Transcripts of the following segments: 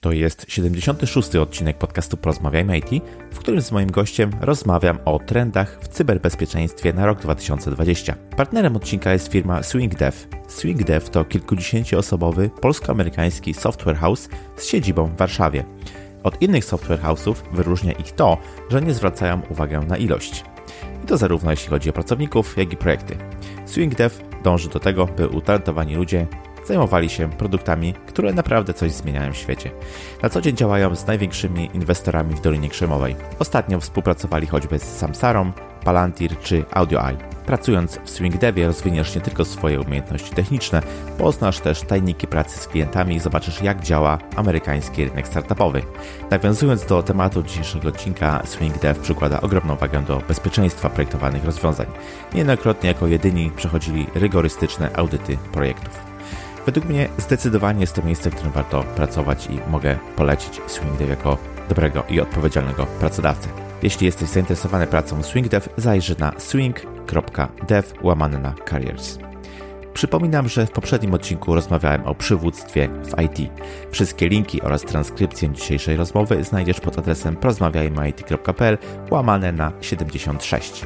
To jest 76. odcinek podcastu Porozmawiajmy IT, w którym z moim gościem rozmawiam o trendach w cyberbezpieczeństwie na rok 2020. Partnerem odcinka jest firma SwingDev. SwingDev to kilkudziesięcioosobowy polsko-amerykański software house z siedzibą w Warszawie. Od innych software house'ów wyróżnia ich to, że nie zwracają uwagi na ilość. I to zarówno jeśli chodzi o pracowników, jak i projekty. SwingDev dąży do tego, by utalentowani ludzie zajmowali się produktami, które naprawdę coś zmieniają w świecie. Na co dzień działają z największymi inwestorami w Dolinie Krzemowej. Ostatnio współpracowali choćby z Samsarą, Palantir czy AudioEye. Pracując w SwingDevie rozwiniesz nie tylko swoje umiejętności techniczne, poznasz też tajniki pracy z klientami i zobaczysz jak działa amerykański rynek startupowy. Nawiązując do tematu dzisiejszego odcinka, SwingDev przykłada ogromną wagę do bezpieczeństwa projektowanych rozwiązań. Niejednokrotnie jako jedyni przechodzili rygorystyczne audyty projektów. Według mnie zdecydowanie jest to miejsce, w którym warto pracować i mogę polecić SwingDev jako dobrego i odpowiedzialnego pracodawcę. Jeśli jesteś zainteresowany pracą SwingDev, zajrzyj na swing.dev łamane na careers. Przypominam, że w poprzednim odcinku rozmawiałem o przywództwie w IT. Wszystkie linki oraz transkrypcję dzisiejszej rozmowy znajdziesz pod adresem porozmawiajmyit.pl łamane na 76.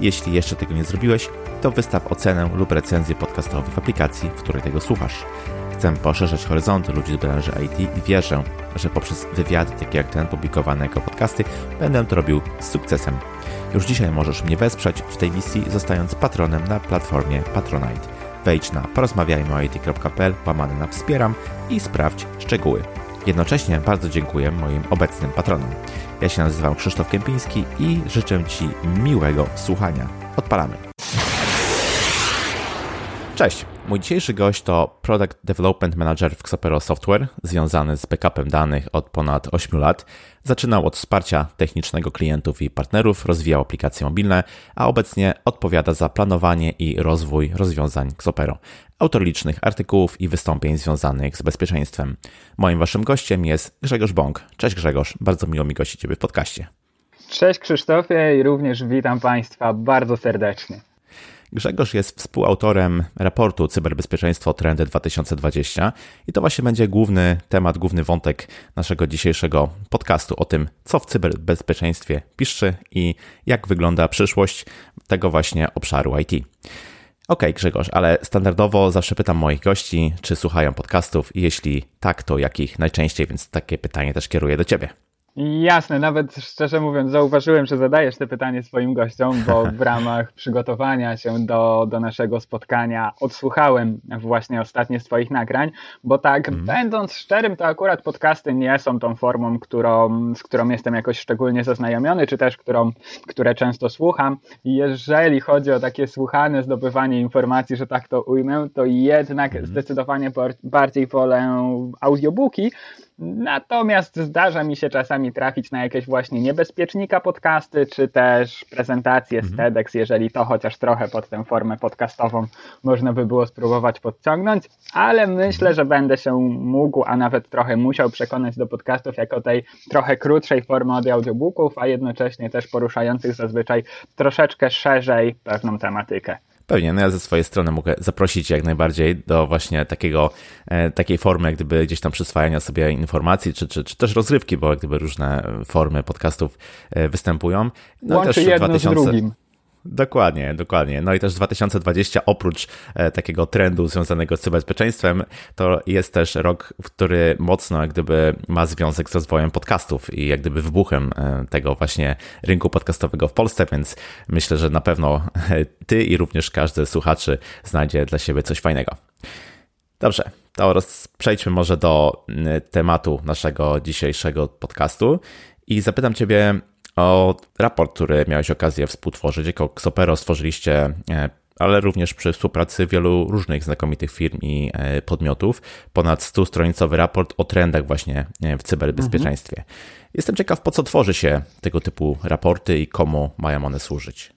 Jeśli jeszcze tego nie zrobiłeś, to wystaw ocenę lub recenzję podcastową w aplikacji, w której tego słuchasz. Chcę poszerzać horyzonty ludzi z branży IT i wierzę, że poprzez wywiady takie jak ten publikowane jako podcasty będę to robił z sukcesem. Już dzisiaj możesz mnie wesprzeć w tej misji, zostając patronem na platformie Patronite. Wejdź na porozmawiajmy.it.pl łamany na wspieram i sprawdź szczegóły. Jednocześnie bardzo dziękuję moim obecnym patronom. Ja się nazywam Krzysztof Kępiński i życzę Ci miłego słuchania. Odpalamy. Cześć. Mój dzisiejszy gość to Product Development Manager w Xopero Software, związany z backupem danych od ponad 8 lat. Zaczynał od wsparcia technicznego klientów i partnerów, rozwijał aplikacje mobilne, a obecnie odpowiada za planowanie i rozwój rozwiązań Xopero. Autor licznych artykułów i wystąpień związanych z bezpieczeństwem. Moim waszym gościem jest Grzegorz Bąk. Cześć Grzegorz, bardzo miło mi gościć Ciebie w podcaście. Cześć Krzysztofie i również witam Państwa bardzo serdecznie. Grzegorz jest współautorem raportu Cyberbezpieczeństwo Trendy 2020 i to właśnie będzie główny temat, główny wątek naszego dzisiejszego podcastu o tym, co w cyberbezpieczeństwie piszczy i jak wygląda przyszłość tego właśnie obszaru IT. Ok, Grzegorz, ale standardowo zawsze pytam moich gości, czy słuchają podcastów i jeśli tak, to jakich najczęściej, więc takie pytanie też kieruję do Ciebie. Jasne, nawet szczerze mówiąc, zauważyłem, że zadajesz te pytanie swoim gościom, bo w ramach przygotowania się do, do naszego spotkania odsłuchałem właśnie ostatnie z Twoich nagrań, bo tak, mm. będąc szczerym, to akurat podcasty nie są tą formą, którą, z którą jestem jakoś szczególnie zaznajomiony, czy też którą, które często słucham. Jeżeli chodzi o takie słuchane zdobywanie informacji, że tak to ujmę, to jednak mm. zdecydowanie bardziej wolę audiobooki, Natomiast zdarza mi się czasami trafić na jakieś właśnie niebezpiecznika podcasty, czy też prezentacje mhm. z TEDx, jeżeli to chociaż trochę pod tę formę podcastową można by było spróbować podciągnąć, ale myślę, mhm. że będę się mógł, a nawet trochę musiał przekonać do podcastów jako tej trochę krótszej formy od audiobooków, a jednocześnie też poruszających zazwyczaj troszeczkę szerzej pewną tematykę. Pewnie, no ja ze swojej strony mogę zaprosić jak najbardziej do właśnie takiego, e, takiej formy, jak gdyby gdzieś tam przyswajania sobie informacji, czy, czy, czy też rozrywki, bo jak gdyby różne formy podcastów e, występują. No Łączy też jedno 2000... z drugim. Dokładnie, dokładnie. No i też 2020 oprócz e, takiego trendu związanego z cyberbezpieczeństwem, to jest też rok, który mocno jak gdyby ma związek z rozwojem podcastów i jak gdyby wybuchem e, tego właśnie rynku podcastowego w Polsce, więc myślę, że na pewno e, ty i również każdy słuchaczy znajdzie dla siebie coś fajnego. Dobrze, to przejdźmy może do tematu naszego dzisiejszego podcastu i zapytam ciebie, o raport, który miałeś okazję współtworzyć. Jako Xopero stworzyliście e, ale również przy współpracy wielu różnych znakomitych firm i e, podmiotów. Ponad 100-stronicowy raport o trendach właśnie e, w cyberbezpieczeństwie. Mhm. Jestem ciekaw, po co tworzy się tego typu raporty i komu mają one służyć.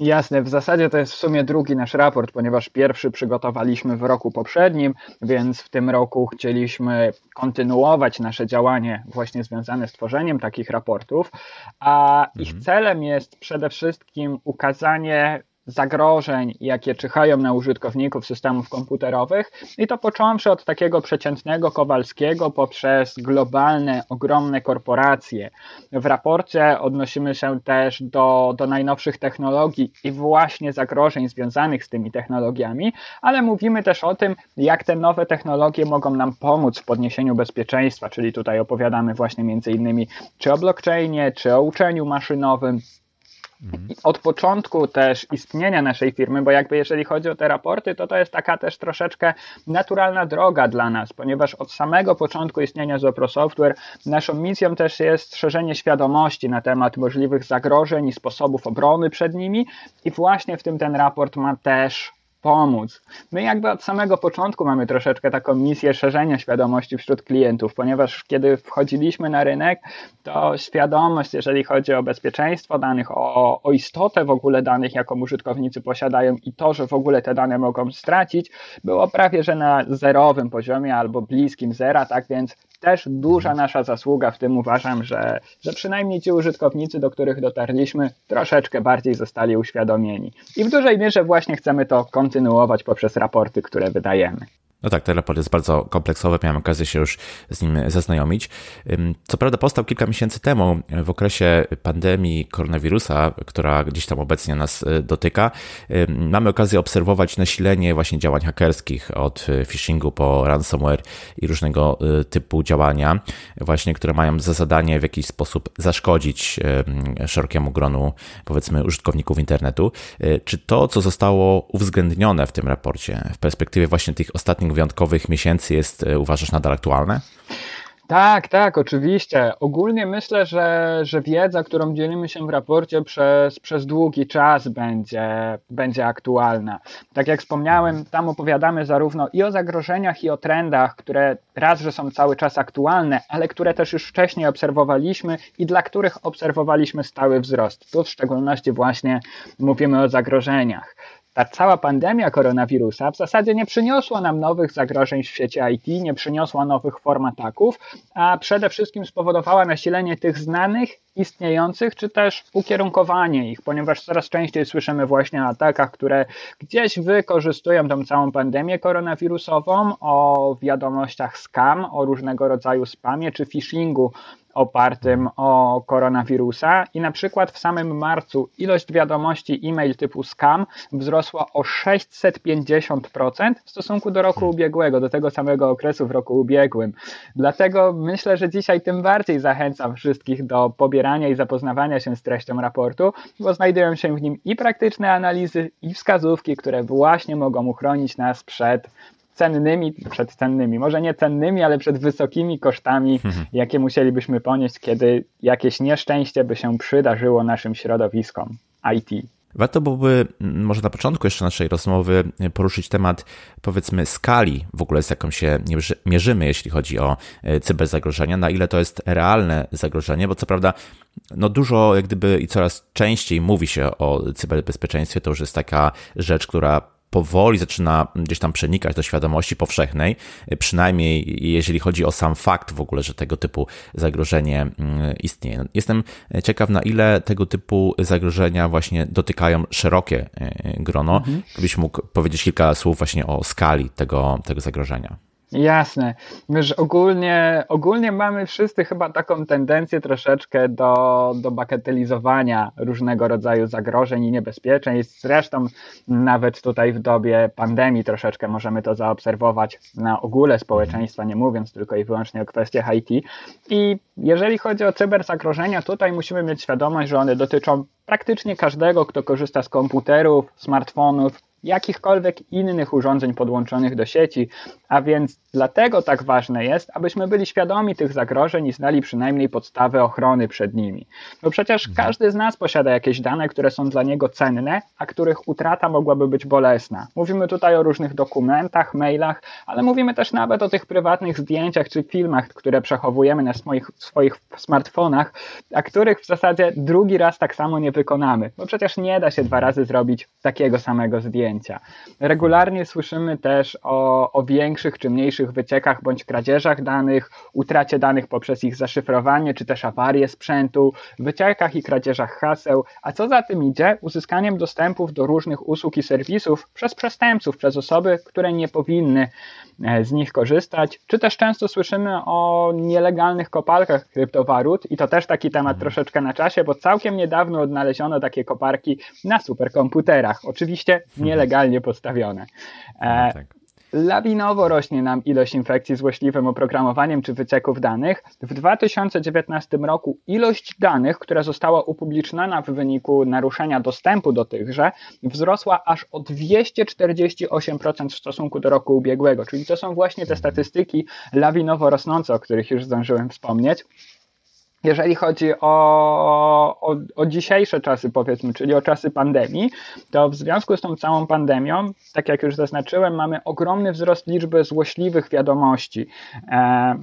Jasne, w zasadzie to jest w sumie drugi nasz raport, ponieważ pierwszy przygotowaliśmy w roku poprzednim, więc w tym roku chcieliśmy kontynuować nasze działanie właśnie związane z tworzeniem takich raportów, a mhm. ich celem jest przede wszystkim ukazanie zagrożeń, jakie czyhają na użytkowników systemów komputerowych i to począwszy od takiego przeciętnego Kowalskiego poprzez globalne, ogromne korporacje. W raporcie odnosimy się też do, do najnowszych technologii i właśnie zagrożeń związanych z tymi technologiami, ale mówimy też o tym, jak te nowe technologie mogą nam pomóc w podniesieniu bezpieczeństwa, czyli tutaj opowiadamy właśnie między innymi czy o blockchainie, czy o uczeniu maszynowym, od początku też istnienia naszej firmy, bo jakby jeżeli chodzi o te raporty, to to jest taka też troszeczkę naturalna droga dla nas, ponieważ od samego początku istnienia Zopro Software naszą misją też jest szerzenie świadomości na temat możliwych zagrożeń i sposobów obrony przed nimi. I właśnie w tym ten raport ma też pomóc. My jakby od samego początku mamy troszeczkę taką misję szerzenia świadomości wśród klientów, ponieważ kiedy wchodziliśmy na rynek, to świadomość, jeżeli chodzi o bezpieczeństwo danych, o, o istotę w ogóle danych, jaką użytkownicy posiadają i to, że w ogóle te dane mogą stracić, było prawie że na zerowym poziomie albo bliskim zera, tak więc też duża nasza zasługa w tym uważam, że, że przynajmniej ci użytkownicy, do których dotarliśmy, troszeczkę bardziej zostali uświadomieni. I w dużej mierze właśnie chcemy to kontynuować poprzez raporty, które wydajemy. No tak, ten raport jest bardzo kompleksowy, miałem okazję się już z nim zaznajomić. Co prawda powstał kilka miesięcy temu, w okresie pandemii koronawirusa, która gdzieś tam obecnie nas y, dotyka. Mamy okazję obserwować nasilenie właśnie działań hakerskich, od phishingu po ransomware i różnego y, typu działania, właśnie które mają za zadanie w jakiś sposób zaszkodzić szerokiemu gronu, powiedzmy, użytkowników internetu. Y, czy to, co zostało uwzględnione w tym raporcie w perspektywie właśnie tych ostatnich wyjątkowych miesięcy jest, e, uważasz, nadal aktualne? Tak, tak, oczywiście. Ogólnie myślę, że, że wiedza, którą dzielimy się w raporcie przez, przez długi czas będzie, będzie aktualna. Tak jak wspomniałem, tam opowiadamy zarówno i o zagrożeniach, i o trendach, które raz, że są cały czas aktualne, ale które też już wcześniej obserwowaliśmy i dla których obserwowaliśmy stały wzrost. Tu w szczególności właśnie mówimy o zagrożeniach ta cała pandemia koronawirusa w zasadzie nie przyniosła nam nowych zagrożeń w świecie IT, nie przyniosła nowych form ataków, a przede wszystkim spowodowała nasilenie tych znanych, istniejących, czy też ukierunkowanie ich, ponieważ coraz częściej słyszymy właśnie o atakach, które gdzieś wykorzystują tą całą pandemię koronawirusową, o wiadomościach scam, o różnego rodzaju spamie czy phishingu, opartym o koronawirusa i na przykład w samym marcu ilość wiadomości e-mail typu scam wzrosła o 650% w stosunku do roku ubiegłego, do tego samego okresu w roku ubiegłym. Dlatego myślę, że dzisiaj tym bardziej zachęcam wszystkich do pobierania i zapoznawania się z treścią raportu, bo znajdują się w nim i praktyczne analizy, i wskazówki, które właśnie mogą uchronić nas przed cennymi, przed cennymi, może nie cennymi, ale przed wysokimi kosztami, mhm. jakie musielibyśmy ponieść, kiedy jakieś nieszczęście by się przydarzyło naszym środowiskom IT. Warto byłoby może na początku jeszcze naszej rozmowy poruszyć temat, powiedzmy, skali w ogóle, z jaką się mierzymy, jeśli chodzi o e, cyberzagrożenia, na ile to jest realne zagrożenie, bo co prawda, no dużo, jak gdyby i coraz częściej mówi się o cyberbezpieczeństwie, to już jest taka rzecz, która powoli zaczyna gdzieś tam przenikać do świadomości powszechnej, przynajmniej jeżeli chodzi o sam fakt w ogóle, że tego typu zagrożenie mm, istnieje. Jestem ciekaw, na ile tego typu zagrożenia właśnie dotykają szerokie e, grono. Mhm. Gdybyś mógł powiedzieć kilka słów właśnie o skali tego, tego zagrożenia. Jasne. Wiesz, ogólnie, ogólnie mamy wszyscy chyba taką tendencję troszeczkę do, do bagatelizowania różnego rodzaju zagrożeń i niebezpieczeństw. Zresztą nawet tutaj w dobie pandemii troszeczkę możemy to zaobserwować na ogóle społeczeństwa, nie mówiąc tylko i wyłącznie o kwestiach IT. I jeżeli chodzi o cyberzagrożenia, tutaj musimy mieć świadomość, że one dotyczą praktycznie każdego, kto korzysta z komputerów, smartfonów, jakichkolwiek innych urządzeń podłączonych do sieci, a więc dlatego tak ważne jest, abyśmy byli świadomi tych zagrożeń i znali przynajmniej podstawy ochrony przed nimi. Bo przecież mhm. każdy z nas posiada jakieś dane, które są dla niego cenne, a których utrata mogłaby być bolesna. Mówimy tutaj o różnych dokumentach, mailach, ale mówimy też nawet o tych prywatnych zdjęciach czy filmach, które przechowujemy na swoich, swoich smartfonach, a których w zasadzie drugi raz tak samo nie wykonamy, bo przecież nie da się dwa razy zrobić takiego samego zdjęcia. Regularnie słyszymy też o, o większych czy mniejszych wyciekach bądź kradzieżach danych, utracie danych poprzez ich zaszyfrowanie, czy też awarie sprzętu, wyciekach i kradzieżach haseł, a co za tym idzie, uzyskaniem dostępów do różnych usług i serwisów przez przestępców, przez osoby, które nie powinny e, z nich korzystać, czy też często słyszymy o nielegalnych kopalkach kryptowalut i to też taki temat mhm. troszeczkę na czasie, bo całkiem niedawno odnaleziono takie koparki na superkomputerach, oczywiście mhm. Nielegalnie postawione. E, no tak. Lawinowo rośnie nam ilość infekcji złośliwym oprogramowaniem czy wycieków danych. W 2019 roku ilość danych, która została upubliczniona w wyniku naruszenia dostępu do tychże, wzrosła aż o 248% w stosunku do roku ubiegłego. Czyli to są właśnie te statystyki lawinowo rosnące, o których już zdążyłem wspomnieć. Jeżeli chodzi o, o, o, dzisiejsze czasy, powiedzmy, czyli o czasy pandemii, to w związku z tą całą pandemią, tak jak już zaznaczyłem, mamy ogromny wzrost liczby złośliwych wiadomości. E,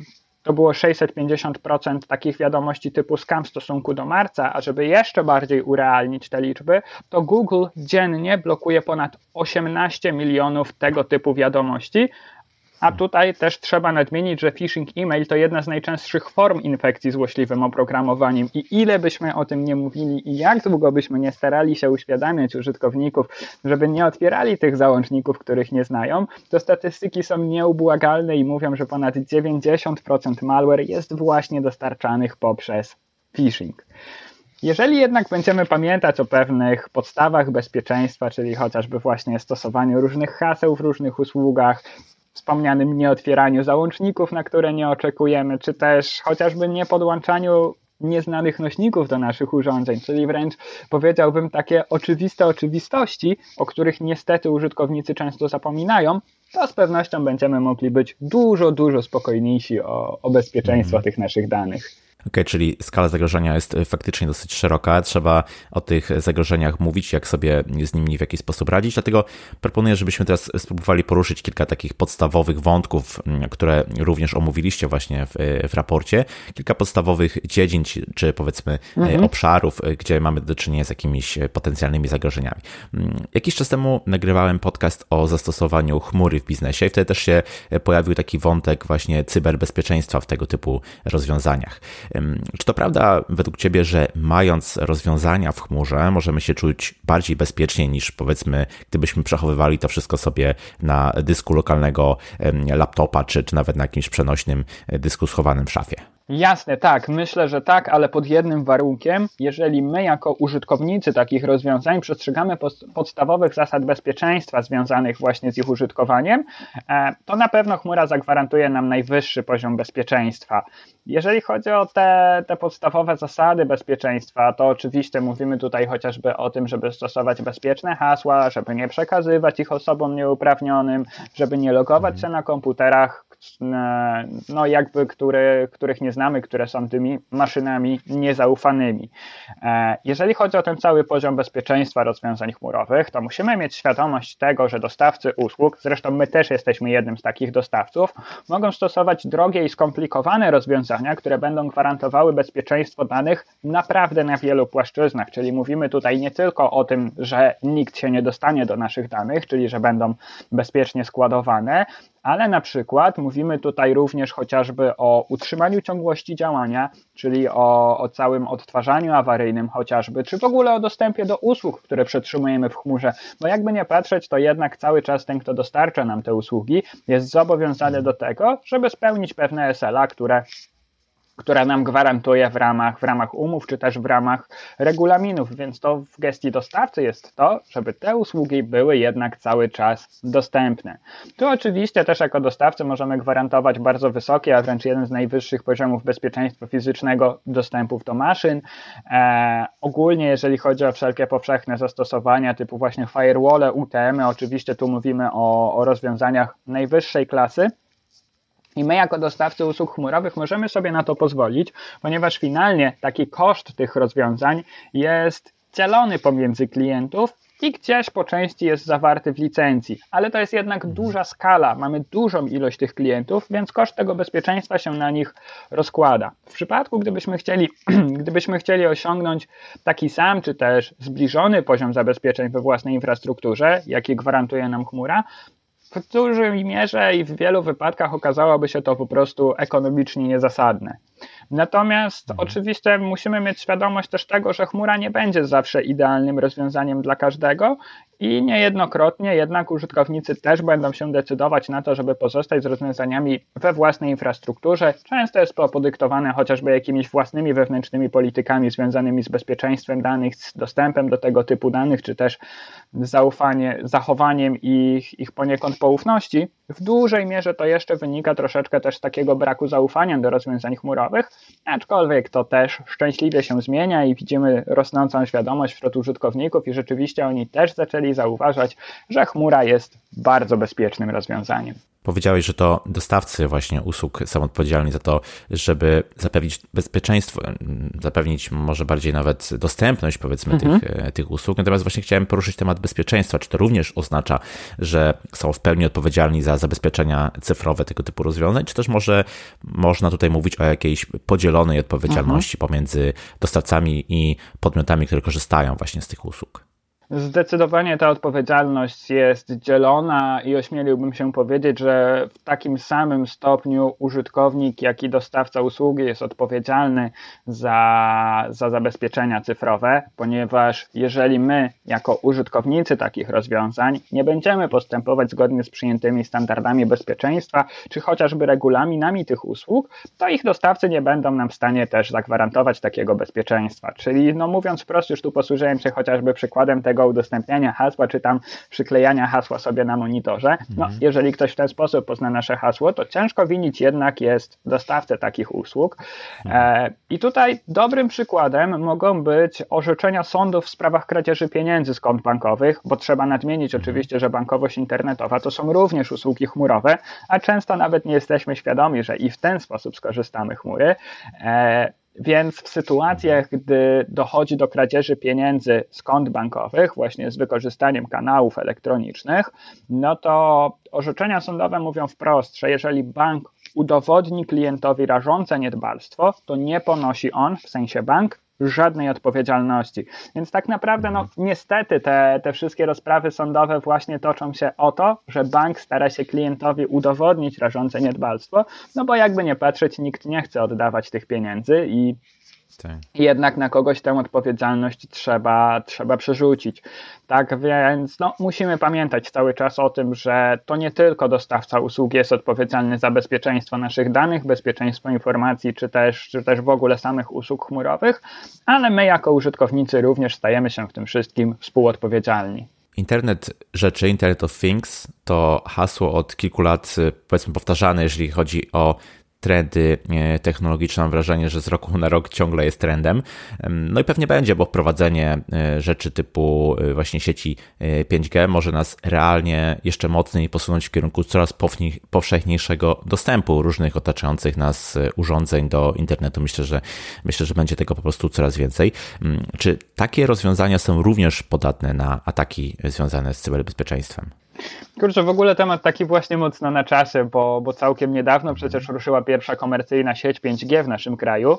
to było 650% takich wiadomości typu scam w stosunku do marca, a żeby jeszcze bardziej urealnić te liczby, to Google dziennie blokuje ponad 18 milionów tego typu wiadomości, a tutaj też trzeba nadmienić, że phishing email to jedna z najczęstszych form infekcji złośliwym oprogramowaniem i ile byśmy o tym nie mówili i jak długo byśmy nie starali się uświadamiać użytkowników, żeby nie otwierali tych załączników, których nie znają, to statystyki są nieubłagalne i mówią, że ponad 90% malware jest właśnie dostarczanych poprzez phishing. Jeżeli jednak będziemy pamiętać o pewnych podstawach bezpieczeństwa, czyli chociażby właśnie stosowaniu różnych haseł w różnych usługach, wspomnianym nieotwieraniu załączników, na które nie oczekujemy, czy też chociażby nie podłączaniu nieznanych nośników do naszych urządzeń, czyli wręcz powiedziałbym takie oczywiste oczywistości, o których niestety użytkownicy często zapominają, to z pewnością będziemy mogli być dużo, dużo spokojniejsi o, o bezpieczeństwo mm. tych naszych danych. Ok, czyli skala zagrożenia jest e, faktycznie dosyć szeroka. Trzeba o tych zagrożeniach mówić, jak sobie z nimi w jakiś sposób radzić. Dlatego proponuję, żebyśmy teraz spróbowali poruszyć kilka takich podstawowych wątków, które również omówiliście właśnie w, w raporcie. Kilka podstawowych dziedzin, czy powiedzmy e, mhm. obszarów, gdzie mamy do czynienia z jakimiś potencjalnymi zagrożeniami. Jakiś czas temu nagrywałem podcast o zastosowaniu chmury w biznesie i wtedy też się pojawił taki wątek właśnie cyberbezpieczeństwa w tego typu rozwiązaniach. Czy to prawda według Ciebie, że mając rozwiązania w chmurze, możemy się czuć bardziej bezpiecznie niż powiedzmy, gdybyśmy przechowywali to wszystko sobie na dysku lokalnego laptopa, czy, czy nawet na jakimś przenośnym dysku schowanym w szafie? Jasne, tak, myślę, że tak, ale pod jednym warunkiem, jeżeli my jako użytkownicy takich rozwiązań przestrzegamy podstawowych zasad bezpieczeństwa związanych właśnie z ich użytkowaniem, e, to na pewno chmura zagwarantuje nam najwyższy poziom bezpieczeństwa. Jeżeli chodzi o te, te podstawowe zasady bezpieczeństwa, to oczywiście mówimy tutaj chociażby o tym, żeby stosować bezpieczne hasła, żeby nie przekazywać ich osobom nieuprawnionym, żeby nie logować mhm. się na komputerach, no jakby, które, których nie znamy, które są tymi maszynami niezaufanymi. E, jeżeli chodzi o ten cały poziom bezpieczeństwa rozwiązań chmurowych, to musimy mieć świadomość tego, że dostawcy usług, zresztą my też jesteśmy jednym z takich dostawców, mogą stosować drogie i skomplikowane rozwiązania, które będą gwarantowały bezpieczeństwo danych naprawdę na wielu płaszczyznach, czyli mówimy tutaj nie tylko o tym, że nikt się nie dostanie do naszych danych, czyli że będą bezpiecznie składowane, ale na przykład mówimy tutaj również chociażby o utrzymaniu ciągłości działania, czyli o, o całym odtwarzaniu awaryjnym chociażby, czy w ogóle o dostępie do usług, które przetrzymujemy w chmurze. Bo jakby nie patrzeć, to jednak cały czas ten, kto dostarcza nam te usługi, jest zobowiązany do tego, żeby spełnić pewne SLA, które która nam gwarantuje w ramach, w ramach umów, czy też w ramach regulaminów, więc to w gestii dostawcy jest to, żeby te usługi były jednak cały czas dostępne. Tu oczywiście też jako dostawcy możemy gwarantować bardzo wysokie, a wręcz jeden z najwyższych poziomów bezpieczeństwa fizycznego dostępów do maszyn. E, ogólnie jeżeli chodzi o wszelkie powszechne zastosowania typu właśnie firewall, UTM, oczywiście tu mówimy o, o rozwiązaniach najwyższej klasy, i my, jako dostawcy usług chmurowych, możemy sobie na to pozwolić, ponieważ finalnie taki koszt tych rozwiązań jest dzielony pomiędzy klientów i gdzieś po części jest zawarty w licencji, ale to jest jednak duża skala, mamy dużą ilość tych klientów, więc koszt tego bezpieczeństwa się na nich rozkłada. W przypadku, gdybyśmy chcieli, gdybyśmy chcieli osiągnąć taki sam, czy też zbliżony poziom zabezpieczeń we własnej infrastrukturze, jaki gwarantuje nam chmura, w dużej mierze i w wielu wypadkach okazałoby się to po prostu ekonomicznie niezasadne. Natomiast mhm. oczywiście musimy mieć świadomość też tego, że chmura nie będzie zawsze idealnym rozwiązaniem dla każdego i niejednokrotnie jednak użytkownicy też będą się decydować na to, żeby pozostać z rozwiązaniami we własnej infrastrukturze. Często jest to podyktowane chociażby jakimiś własnymi wewnętrznymi politykami związanymi z bezpieczeństwem danych, z dostępem do tego typu danych, czy też zaufanie, zachowaniem ich, ich poniekąd poufności. W dużej mierze to jeszcze wynika troszeczkę też z takiego braku zaufania do rozwiązań chmurowych, aczkolwiek to też szczęśliwie się zmienia i widzimy rosnącą świadomość wśród użytkowników i rzeczywiście oni też zaczęli zauważać, że chmura jest bardzo bezpiecznym rozwiązaniem. Powiedziałeś, że to dostawcy właśnie usług są odpowiedzialni za to, żeby zapewnić bezpieczeństwo, zapewnić może bardziej nawet dostępność powiedzmy mhm. tych, e, tych usług. Natomiast właśnie chciałem poruszyć temat bezpieczeństwa. Czy to również oznacza, że są w pełni odpowiedzialni za zabezpieczenia cyfrowe tego typu rozwiązań, czy też może można tutaj mówić o jakiejś podzielonej odpowiedzialności mhm. pomiędzy dostawcami i podmiotami, które korzystają właśnie z tych usług? Zdecydowanie ta odpowiedzialność jest dzielona i ośmieliłbym się powiedzieć, że w takim samym stopniu użytkownik, jak i dostawca usługi jest odpowiedzialny za, za zabezpieczenia cyfrowe, ponieważ jeżeli my, jako użytkownicy takich rozwiązań, nie będziemy postępować zgodnie z przyjętymi standardami bezpieczeństwa, czy chociażby regulaminami tych usług, to ich dostawcy nie będą nam w stanie też zagwarantować takiego bezpieczeństwa. Czyli, no mówiąc wprost, już tu posłużyłem się chociażby przykładem tego, tego udostępniania hasła, czy tam przyklejania hasła sobie na monitorze. No, mhm. jeżeli ktoś w ten sposób pozna nasze hasło, to ciężko winić jednak jest dostawcę takich usług. Mhm. E, I tutaj dobrym przykładem mogą być orzeczenia sądów w sprawach kradzieży pieniędzy z kont bankowych, bo trzeba nadmienić mhm. oczywiście, że bankowość internetowa to są również usługi chmurowe, a często nawet nie jesteśmy świadomi, że i w ten sposób skorzystamy chmury. Więc w sytuacjach, gdy dochodzi do kradzieży pieniędzy z kont bankowych, właśnie z wykorzystaniem kanałów elektronicznych, no to orzeczenia sądowe mówią wprost, że jeżeli bank udowodni klientowi rażące niedbalstwo, to nie ponosi on, w sensie bank, żadnej odpowiedzialności. Więc tak naprawdę, no niestety te, te wszystkie rozprawy sądowe właśnie toczą się o to, że bank stara się klientowi udowodnić rażące niedbalstwo, no bo jakby nie patrzeć, nikt nie chce oddawać tych pieniędzy i tak. Jednak na kogoś tę odpowiedzialność trzeba, trzeba przerzucić. Tak więc no, musimy pamiętać cały czas o tym, że to nie tylko dostawca usługi jest odpowiedzialny za bezpieczeństwo naszych danych, bezpieczeństwo informacji, czy też, czy też w ogóle samych usług chmurowych, ale my jako użytkownicy również stajemy się w tym wszystkim współodpowiedzialni. Internet rzeczy, Internet of Things to hasło od kilku lat, powiedzmy, powtarzane, jeżeli chodzi o trendy e, technologiczne. Mam wrażenie, że z roku na rok ciągle jest trendem. No i pewnie będzie, bo wprowadzenie e, rzeczy typu e, właśnie sieci 5G może nas realnie jeszcze mocniej posunąć w kierunku coraz powszechniejszego dostępu różnych otaczających nas urządzeń do internetu. Myślę, że myślę, że będzie tego po prostu coraz więcej. Czy takie rozwiązania są również podatne na ataki związane z cyberbezpieczeństwem? Kurczę, w ogóle temat taki właśnie mocno na czasie, bo, bo całkiem niedawno przecież ruszyła pierwsza komercyjna sieć 5G w naszym kraju.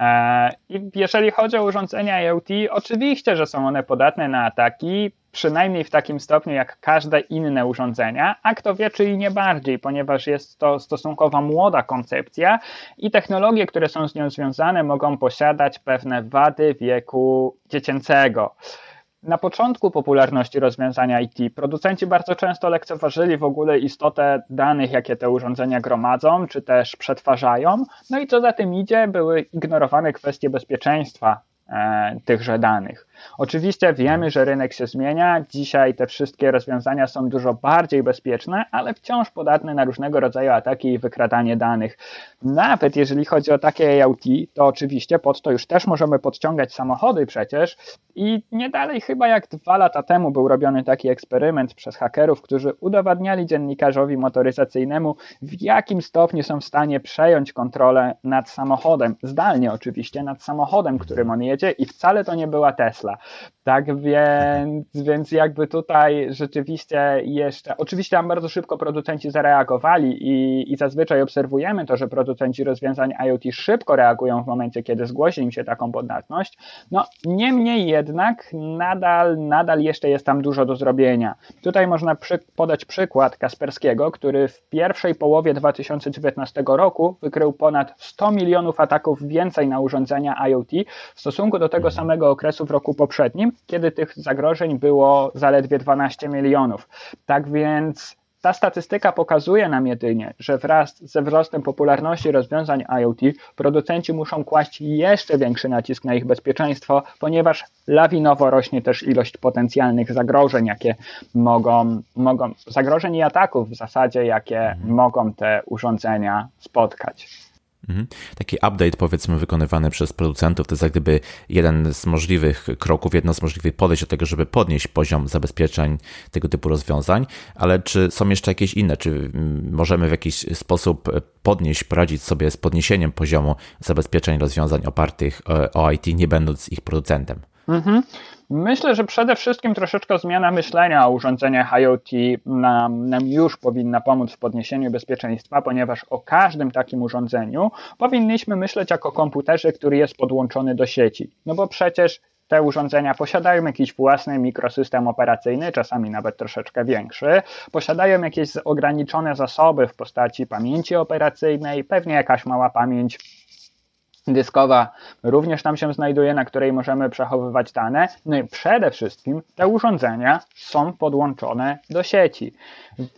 E, I jeżeli chodzi o urządzenia IoT, oczywiście, że są one podatne na ataki, przynajmniej w takim stopniu jak każde inne urządzenia, a kto wie, czy i nie bardziej, ponieważ jest to stosunkowo młoda koncepcja i technologie, które są z nią związane, mogą posiadać pewne wady wieku dziecięcego. Na początku popularności rozwiązania IT producenci bardzo często lekceważyli w ogóle istotę danych, jakie te urządzenia gromadzą, czy też przetwarzają. No i co za tym idzie, były ignorowane kwestie bezpieczeństwa e, tychże danych. Oczywiście wiemy, że rynek się zmienia. Dzisiaj te wszystkie rozwiązania są dużo bardziej bezpieczne, ale wciąż podatne na różnego rodzaju ataki i wykradanie danych. Nawet jeżeli chodzi o takie IoT, to oczywiście pod to już też możemy podciągać samochody przecież. I nie dalej chyba jak dwa lata temu był robiony taki eksperyment przez hakerów, którzy udowadniali dziennikarzowi motoryzacyjnemu, w jakim stopniu są w stanie przejąć kontrolę nad samochodem. Zdalnie oczywiście, nad samochodem, którym on jedzie, i wcale to nie była Tesla. Tesla. Tak więc, więc jakby tutaj rzeczywiście jeszcze, oczywiście tam bardzo szybko producenci zareagowali i, i zazwyczaj obserwujemy to, że producenci rozwiązań IoT szybko reagują w momencie, kiedy zgłosi im się taką podatność. No niemniej jednak nadal, nadal jeszcze jest tam dużo do zrobienia. Tutaj można przy, podać przykład Kasperskiego, który w pierwszej połowie 2019 roku wykrył ponad 100 milionów ataków więcej na urządzenia IoT w stosunku do tego samego okresu w roku poprzednim, kiedy tych zagrożeń było zaledwie 12 milionów. Tak więc ta statystyka pokazuje nam jedynie, że wraz ze wzrostem popularności rozwiązań IoT producenci muszą kłaść jeszcze większy nacisk na ich bezpieczeństwo, ponieważ lawinowo rośnie też ilość potencjalnych zagrożeń, jakie mogą, mogą zagrożeń i ataków w zasadzie, jakie mhm. mogą te urządzenia spotkać. Mhm. Taki update, powiedzmy, wykonywany przez producentów, to jest jak gdyby jeden z możliwych kroków, jedno z możliwych podejść do tego, żeby podnieść poziom zabezpieczeń tego typu rozwiązań, ale czy są jeszcze jakieś inne? Czy mm, możemy w jakiś sposób podnieść, poradzić sobie z podniesieniem poziomu zabezpieczeń rozwiązań opartych e, o IT, nie będąc ich producentem? Mhm. Myślę, że przede wszystkim troszeczkę zmiana myślenia o urządzeniach IoT nam, nam, już powinna pomóc w podniesieniu bezpieczeństwa, ponieważ o każdym takim urządzeniu powinniśmy myśleć jako komputerze, który jest podłączony do sieci. No bo przecież te urządzenia posiadają jakiś własny mikrosystem operacyjny, czasami nawet troszeczkę większy, posiadają jakieś ograniczone zasoby w postaci pamięci operacyjnej, pewnie jakaś mała pamięć dyskowa również tam się znajduje, na której możemy przechowywać dane. No i przede wszystkim te urządzenia są podłączone do sieci.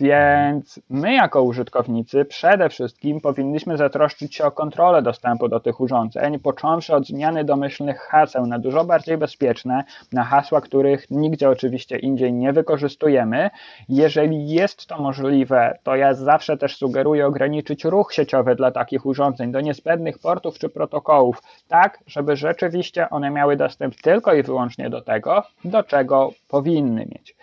Więc my jako użytkownicy przede wszystkim powinniśmy zatroszczyć się o kontrolę dostępu do tych urządzeń, począwszy od zmiany domyślnych haseł na dużo bardziej bezpieczne, na hasła, których nigdzie oczywiście indziej nie wykorzystujemy. Jeżeli jest to możliwe, to ja zawsze też sugeruję ograniczyć ruch sieciowy dla takich urządzeń do niezbędnych portów czy protokołów, tak żeby rzeczywiście one miały dostęp tylko i wyłącznie do tego, do czego powinny mieć.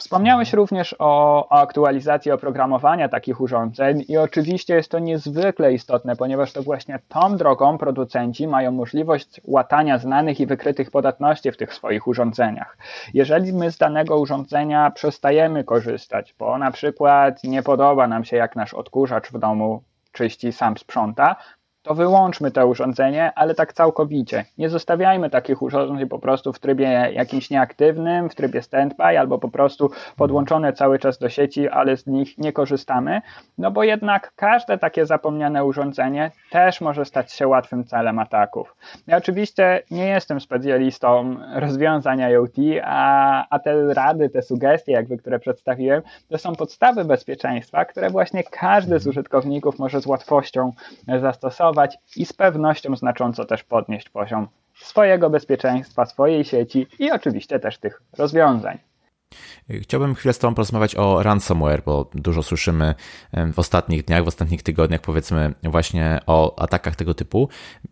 Wspomniałeś również o, o, aktualizacji oprogramowania takich urządzeń i oczywiście jest to niezwykle istotne, ponieważ to właśnie tą drogą producenci mają możliwość łatania znanych i wykrytych podatności w tych swoich urządzeniach. Jeżeli my z danego urządzenia przestajemy korzystać, bo na przykład nie podoba nam się jak nasz odkurzacz w domu czyści sam sprząta, to wyłączmy to urządzenie, ale tak całkowicie. Nie zostawiajmy takich urządzeń po prostu w trybie jakimś nieaktywnym, w trybie standby, albo po prostu podłączone cały czas do sieci, ale z nich nie korzystamy, no bo jednak każde takie zapomniane urządzenie też może stać się łatwym celem ataków. Ja oczywiście nie jestem specjalistą rozwiązań IoT, a, a te rady, te sugestie, jakby, które przedstawiłem, to są podstawy bezpieczeństwa, które właśnie każdy z użytkowników może z łatwością zastosować i z pewnością znacząco też podnieść poziom swojego bezpieczeństwa, swojej sieci i oczywiście też tych rozwiązań. Chciałbym chwilę z Tobą porozmawiać o ransomware, bo dużo słyszymy w ostatnich dniach, w ostatnich tygodniach, powiedzmy, właśnie o atakach tego typu.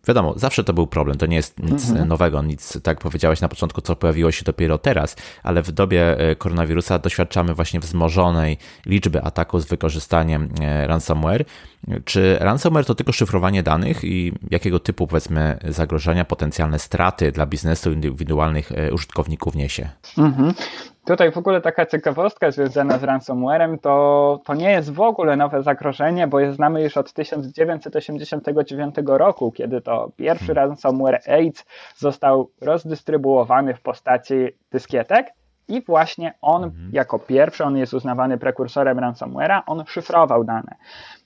Wiadomo, zawsze to był problem, to nie jest nic mhm. nowego, nic, tak powiedziałeś na początku, co pojawiło się dopiero teraz, ale w dobie e, koronawirusa doświadczamy właśnie wzmożonej liczby ataków z wykorzystaniem e, ransomware. Czy ransomware to tylko szyfrowanie danych i jakiego typu, powiedzmy, zagrożenia, potencjalne straty dla biznesu indywidualnych e, użytkowników niesie? Mhm. Tutaj w ogóle taka ciekawostka związana z ransomwarem, to, to nie jest w ogóle nowe zagrożenie, bo je znamy już od 1989 roku, kiedy to pierwszy hmm. ransomware AIDS został rozdystrybuowany w postaci dyskietek i właśnie on mhm. jako pierwszy, on jest uznawany prekursorem ransomware'a, on szyfrował dane.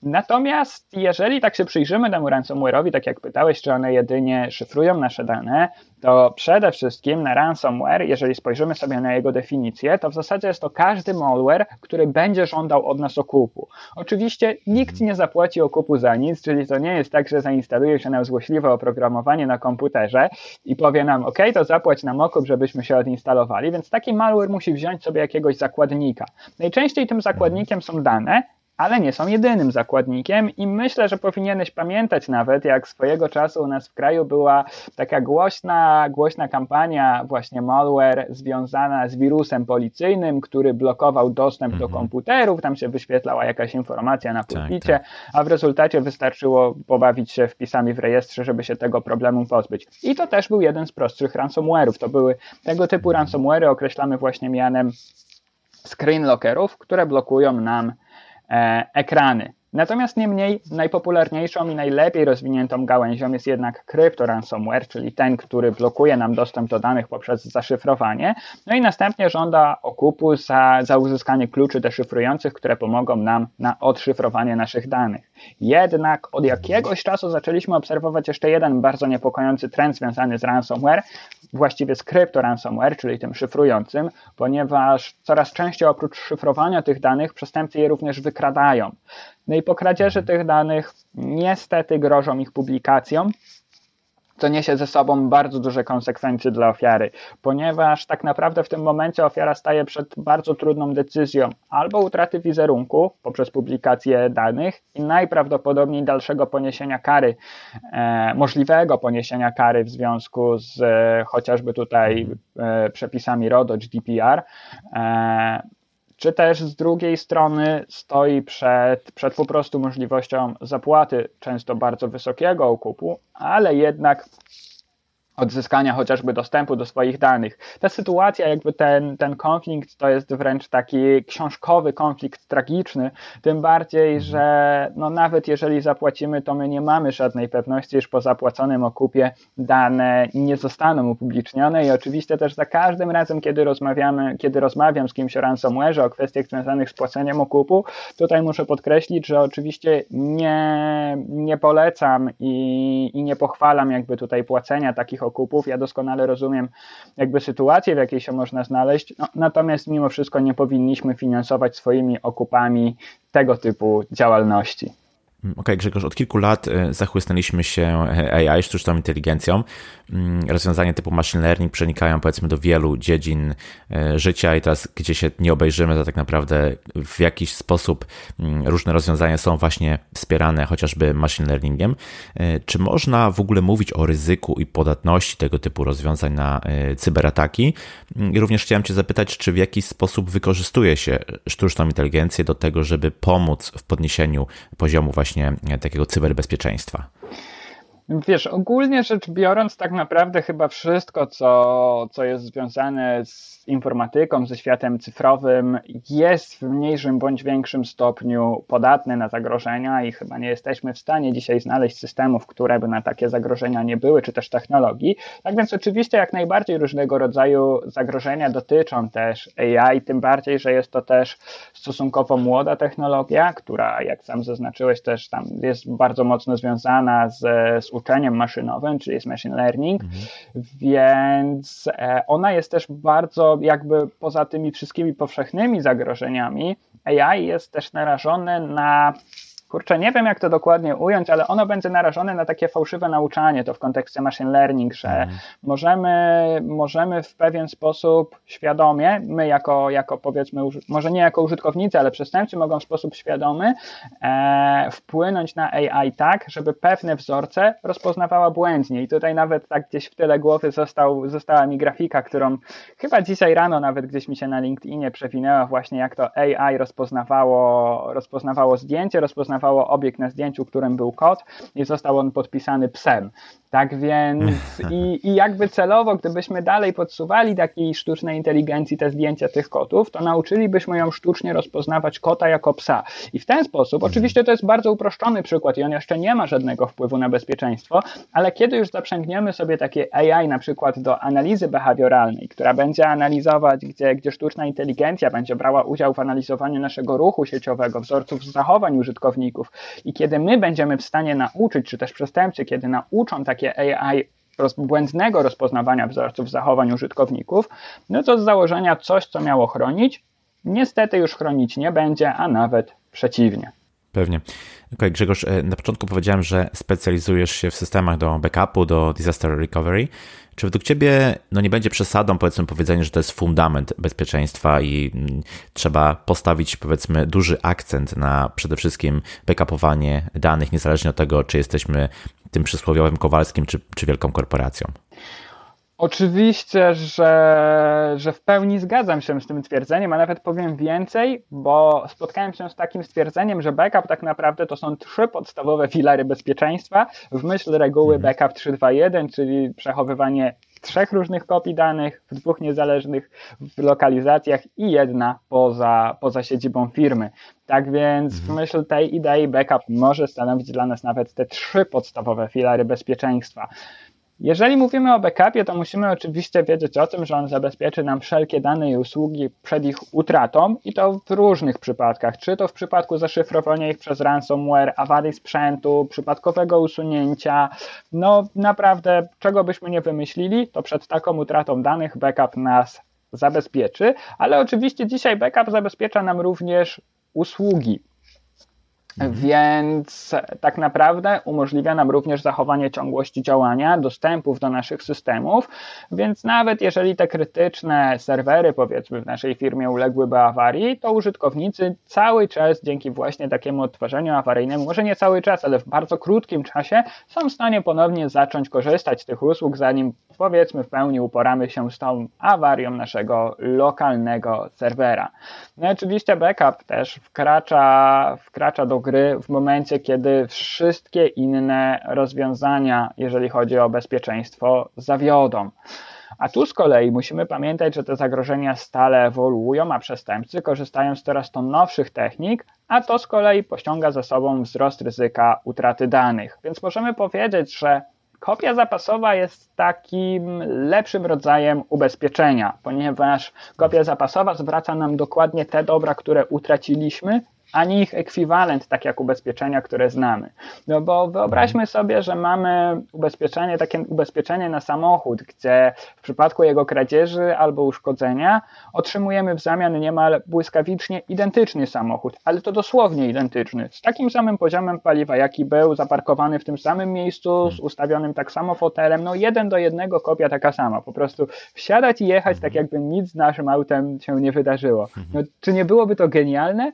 Natomiast jeżeli tak się przyjrzymy temu ransomware'owi, tak jak pytałeś, czy one jedynie szyfrują nasze dane, to przede wszystkim na ransomware, jeżeli spojrzymy sobie na jego definicję, to w zasadzie jest to każdy malware, który będzie żądał od nas okupu. Oczywiście nikt nie zapłaci okupu za nic, czyli to nie jest tak, że zainstaluje się nam złośliwe oprogramowanie na komputerze i powie nam, OK, to zapłać nam okup, żebyśmy się odinstalowali, więc taki malware musi wziąć sobie jakiegoś zakładnika. Najczęściej tym zakładnikiem są dane, ale nie są jedynym zakładnikiem i myślę, że powinieneś pamiętać nawet, jak swojego czasu u nas w kraju była taka głośna, głośna kampania właśnie malware związana z wirusem policyjnym, który blokował dostęp mhm. do komputerów, tam się wyświetlała jakaś informacja na pulpicie, tak, tak. a w rezultacie wystarczyło pobawić się wpisami w rejestrze, żeby się tego problemu pozbyć. I to też był jeden z prostszych ransomware'ów. To były tego typu mhm. ransomware'y określamy właśnie mianem screen lockerów, które blokują nam ekrany. Natomiast niemniej najpopularniejszą i najlepiej rozwiniętą gałęzią jest jednak crypto ransomware, czyli ten, który blokuje nam dostęp do danych poprzez zaszyfrowanie, no i następnie żąda okupu za, za uzyskanie kluczy deszyfrujących, które pomogą nam na odszyfrowanie naszych danych. Jednak od jakiegoś czasu zaczęliśmy obserwować jeszcze jeden bardzo niepokojący trend związany z ransomware, właściwie z crypto ransomware, czyli tym szyfrującym, ponieważ coraz częściej oprócz szyfrowania tych danych przestępcy je również wykradają. No i po kradzieży tych danych niestety grożą ich publikacją, co niesie ze sobą bardzo duże konsekwencje dla ofiary, ponieważ tak naprawdę w tym momencie ofiara staje przed bardzo trudną decyzją albo utraty wizerunku poprzez publikację danych i najprawdopodobniej dalszego poniesienia kary, e, możliwego poniesienia kary w związku z e, chociażby tutaj e, przepisami RODO, GDPR. Czy też z drugiej strony stoi przed, przed po prostu możliwością zapłaty często bardzo wysokiego okupu, ale jednak odzyskania chociażby dostępu do swoich danych. Ta sytuacja, jakby ten, ten konflikt to jest wręcz taki książkowy konflikt tragiczny, tym bardziej, mhm. że no nawet jeżeli zapłacimy, to my nie mamy żadnej pewności, iż po zapłaconym okupie dane nie zostaną upublicznione i oczywiście też za każdym razem, kiedy rozmawiamy, kiedy rozmawiam z kimś o ransomware, o kwestiach związanych z płaceniem okupu, tutaj muszę podkreślić, że oczywiście nie, nie polecam i, i nie pochwalam jakby tutaj płacenia takich okupów. Ja doskonale rozumiem jakby sytuację, w jakiej się można znaleźć, no, natomiast mimo wszystko nie powinniśmy finansować swoimi okupami tego typu działalności. Mm, okej, okay, Grzegorz, od kilku lat e, zachłysnęliśmy się e, AI, sztuczną inteligencją. Mm, rozwiązania typu machine learning przenikają powiedzmy do wielu dziedzin e, życia i teraz gdzie się nie obejrzymy, to tak naprawdę w jakiś sposób mm, różne rozwiązania są właśnie wspierane chociażby machine learningiem. Czy można w ogóle mówić o ryzyku i podatności tego typu rozwiązań na cyberataki? I również chciałem Cię zapytać, czy w jakiś sposób wykorzystuje się sztuczną inteligencję do tego, żeby pomóc w podniesieniu poziomu właśnie właśnie takiego cyberbezpieczeństwa? Wiesz, ogólnie rzecz biorąc, tak naprawdę chyba wszystko, co, co jest związane z informatyką, ze światem cyfrowym, jest w mniejszym bądź większym stopniu podatne na zagrożenia i chyba nie jesteśmy w stanie dzisiaj znaleźć systemów, które by na takie zagrożenia nie były, czy też technologii. Tak więc oczywiście jak najbardziej różnego rodzaju zagrożenia dotyczą też AI, tym bardziej, że jest to też stosunkowo młoda technologia, która, jak sam zaznaczyłeś, też tam jest bardzo mocno związana z, z uczeniem maszynowym, czyli jest machine learning, mhm. więc e, ona jest też bardzo jakby poza tymi wszystkimi powszechnymi zagrożeniami, AI jest też narażone na kurczę, nie wiem jak to dokładnie ująć, ale ono będzie narażone na takie fałszywe nauczanie, to w kontekście machine learning, że mm. możemy, możemy w pewien sposób świadomie, my jako, jako powiedzmy, może nie jako użytkownicy, ale przestępcy mogą w sposób świadomy e, wpłynąć na AI tak, żeby pewne wzorce rozpoznawała błędnie i tutaj nawet tak gdzieś w tyle głowy został, została mi grafika, którą chyba dzisiaj rano nawet gdzieś mi się na LinkedInie przewinęła właśnie jak to AI rozpoznawało, rozpoznawało zdjęcie, rozpoznawało zarejestrowało obiekt na zdjęciu, którym był kot i został on podpisany psem. Tak więc i, i jakby celowo, gdybyśmy dalej podsuwali takiej sztucznej inteligencji te zdjęcia tych kotów, to nauczylibyśmy ją sztucznie rozpoznawać kota jako psa. I w ten sposób, mhm. oczywiście to jest bardzo uproszczony przykład i on jeszcze nie ma żadnego wpływu na bezpieczeństwo, ale kiedy już zaprzęgniemy sobie takie AI na przykład do analizy behawioralnej, która będzie analizować, gdzie, gdzie sztuczna inteligencja będzie brała udział w analizowaniu naszego ruchu sieciowego, wzorców zachowań użytkowników i kiedy my będziemy w stanie nauczyć, czy też przestępcy, kiedy nauczą takie takie AI błędnego rozpoznawania wzorców zachowań użytkowników, no to z założenia coś, co miało chronić, niestety już chronić nie będzie, a nawet przeciwnie. Pewnie. Okay, Grzegorz, e, na początku powiedziałem, że specjalizujesz się w systemach do backupu, do disaster recovery. Czy według Ciebie no nie będzie przesadą, powiedzmy, powiedzenie, że to jest fundament bezpieczeństwa i mm, trzeba postawić, powiedzmy, duży akcent na przede wszystkim backupowanie danych, niezależnie od tego, czy jesteśmy tym przysłowiowym Kowalskim, czy, czy wielką korporacją? Oczywiście, że, że w pełni zgadzam się z tym twierdzeniem, a nawet powiem więcej, bo spotkałem się z takim stwierdzeniem, że backup tak naprawdę to są trzy podstawowe filary bezpieczeństwa w myśl reguły mhm. backup 321, czyli przechowywanie trzech różnych kopii danych w dwóch niezależnych lokalizacjach i jedna poza, poza siedzibą firmy. Tak więc w mhm. myśl tej idei backup może stanowić dla nas nawet te trzy podstawowe filary bezpieczeństwa. Jeżeli mówimy o backupie, to musimy oczywiście wiedzieć o tym, że on zabezpieczy nam wszelkie dane i usługi przed ich utratą i to w różnych przypadkach. Czy to w przypadku zaszyfrowania ich przez ransomware, awarii sprzętu, przypadkowego usunięcia. No naprawdę, czego byśmy nie wymyślili, to przed taką utratą danych backup nas zabezpieczy, ale oczywiście dzisiaj backup zabezpiecza nam również usługi. Mhm. Więc tak naprawdę umożliwia nam również zachowanie ciągłości działania, dostępów do naszych systemów, więc nawet jeżeli te krytyczne serwery, powiedzmy, w naszej firmie uległyby awarii, to użytkownicy cały czas dzięki właśnie takiemu odtworzeniu awaryjnemu, może nie cały czas, ale w bardzo krótkim czasie, są w stanie ponownie zacząć korzystać z tych usług, zanim powiedzmy w pełni uporamy się z tą awarią naszego lokalnego serwera. No i oczywiście backup też wkracza, wkracza do gry w momencie, kiedy wszystkie inne rozwiązania, jeżeli chodzi o bezpieczeństwo, zawiodą. A tu z kolei musimy pamiętać, że te zagrożenia stale ewoluują, a przestępcy korzystają z coraz to nowszych technik, a to z kolei pociąga za sobą wzrost ryzyka utraty danych. Więc możemy powiedzieć, że Kopia zapasowa jest takim lepszym rodzajem ubezpieczenia, ponieważ kopia zapasowa zwraca nam dokładnie te dobra, które utraciliśmy, ani ich ekwiwalent, tak jak ubezpieczenia, które znamy. No bo wyobraźmy sobie, że mamy ubezpieczenie, takie ubezpieczenie na samochód, gdzie w przypadku jego kradzieży albo uszkodzenia otrzymujemy w zamian niemal błyskawicznie identyczny samochód, ale to dosłownie identyczny, z takim samym poziomem paliwa, jaki był, zaparkowany w tym samym miejscu, z ustawionym tak samo fotelem, no jeden do jednego kopia taka sama, po prostu wsiadać i jechać tak jakby nic z naszym autem się nie wydarzyło. No, czy nie byłoby to genialne?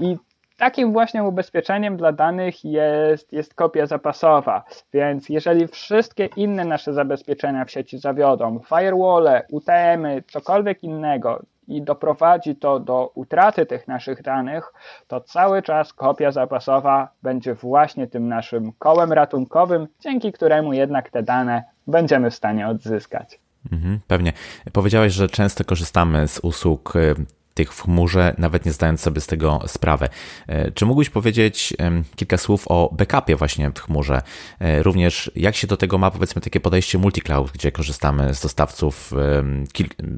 I takim właśnie ubezpieczeniem dla danych jest, jest kopia zapasowa. Więc jeżeli wszystkie inne nasze zabezpieczenia w sieci zawiodą, firewall, UTM-y, cokolwiek innego, i doprowadzi to do utraty tych naszych danych, to cały czas kopia zapasowa będzie właśnie tym naszym kołem ratunkowym, dzięki któremu jednak te dane będziemy w stanie odzyskać. Mhm, pewnie. Powiedziałeś, że często korzystamy z usług y, tych w chmurze, nawet nie zdając sobie z tego sprawy. E, czy mógłbyś powiedzieć kilka słów o backupie właśnie w chmurze? E, również jak się do tego ma powiedzmy takie podejście multi-cloud, gdzie korzystamy z dostawców,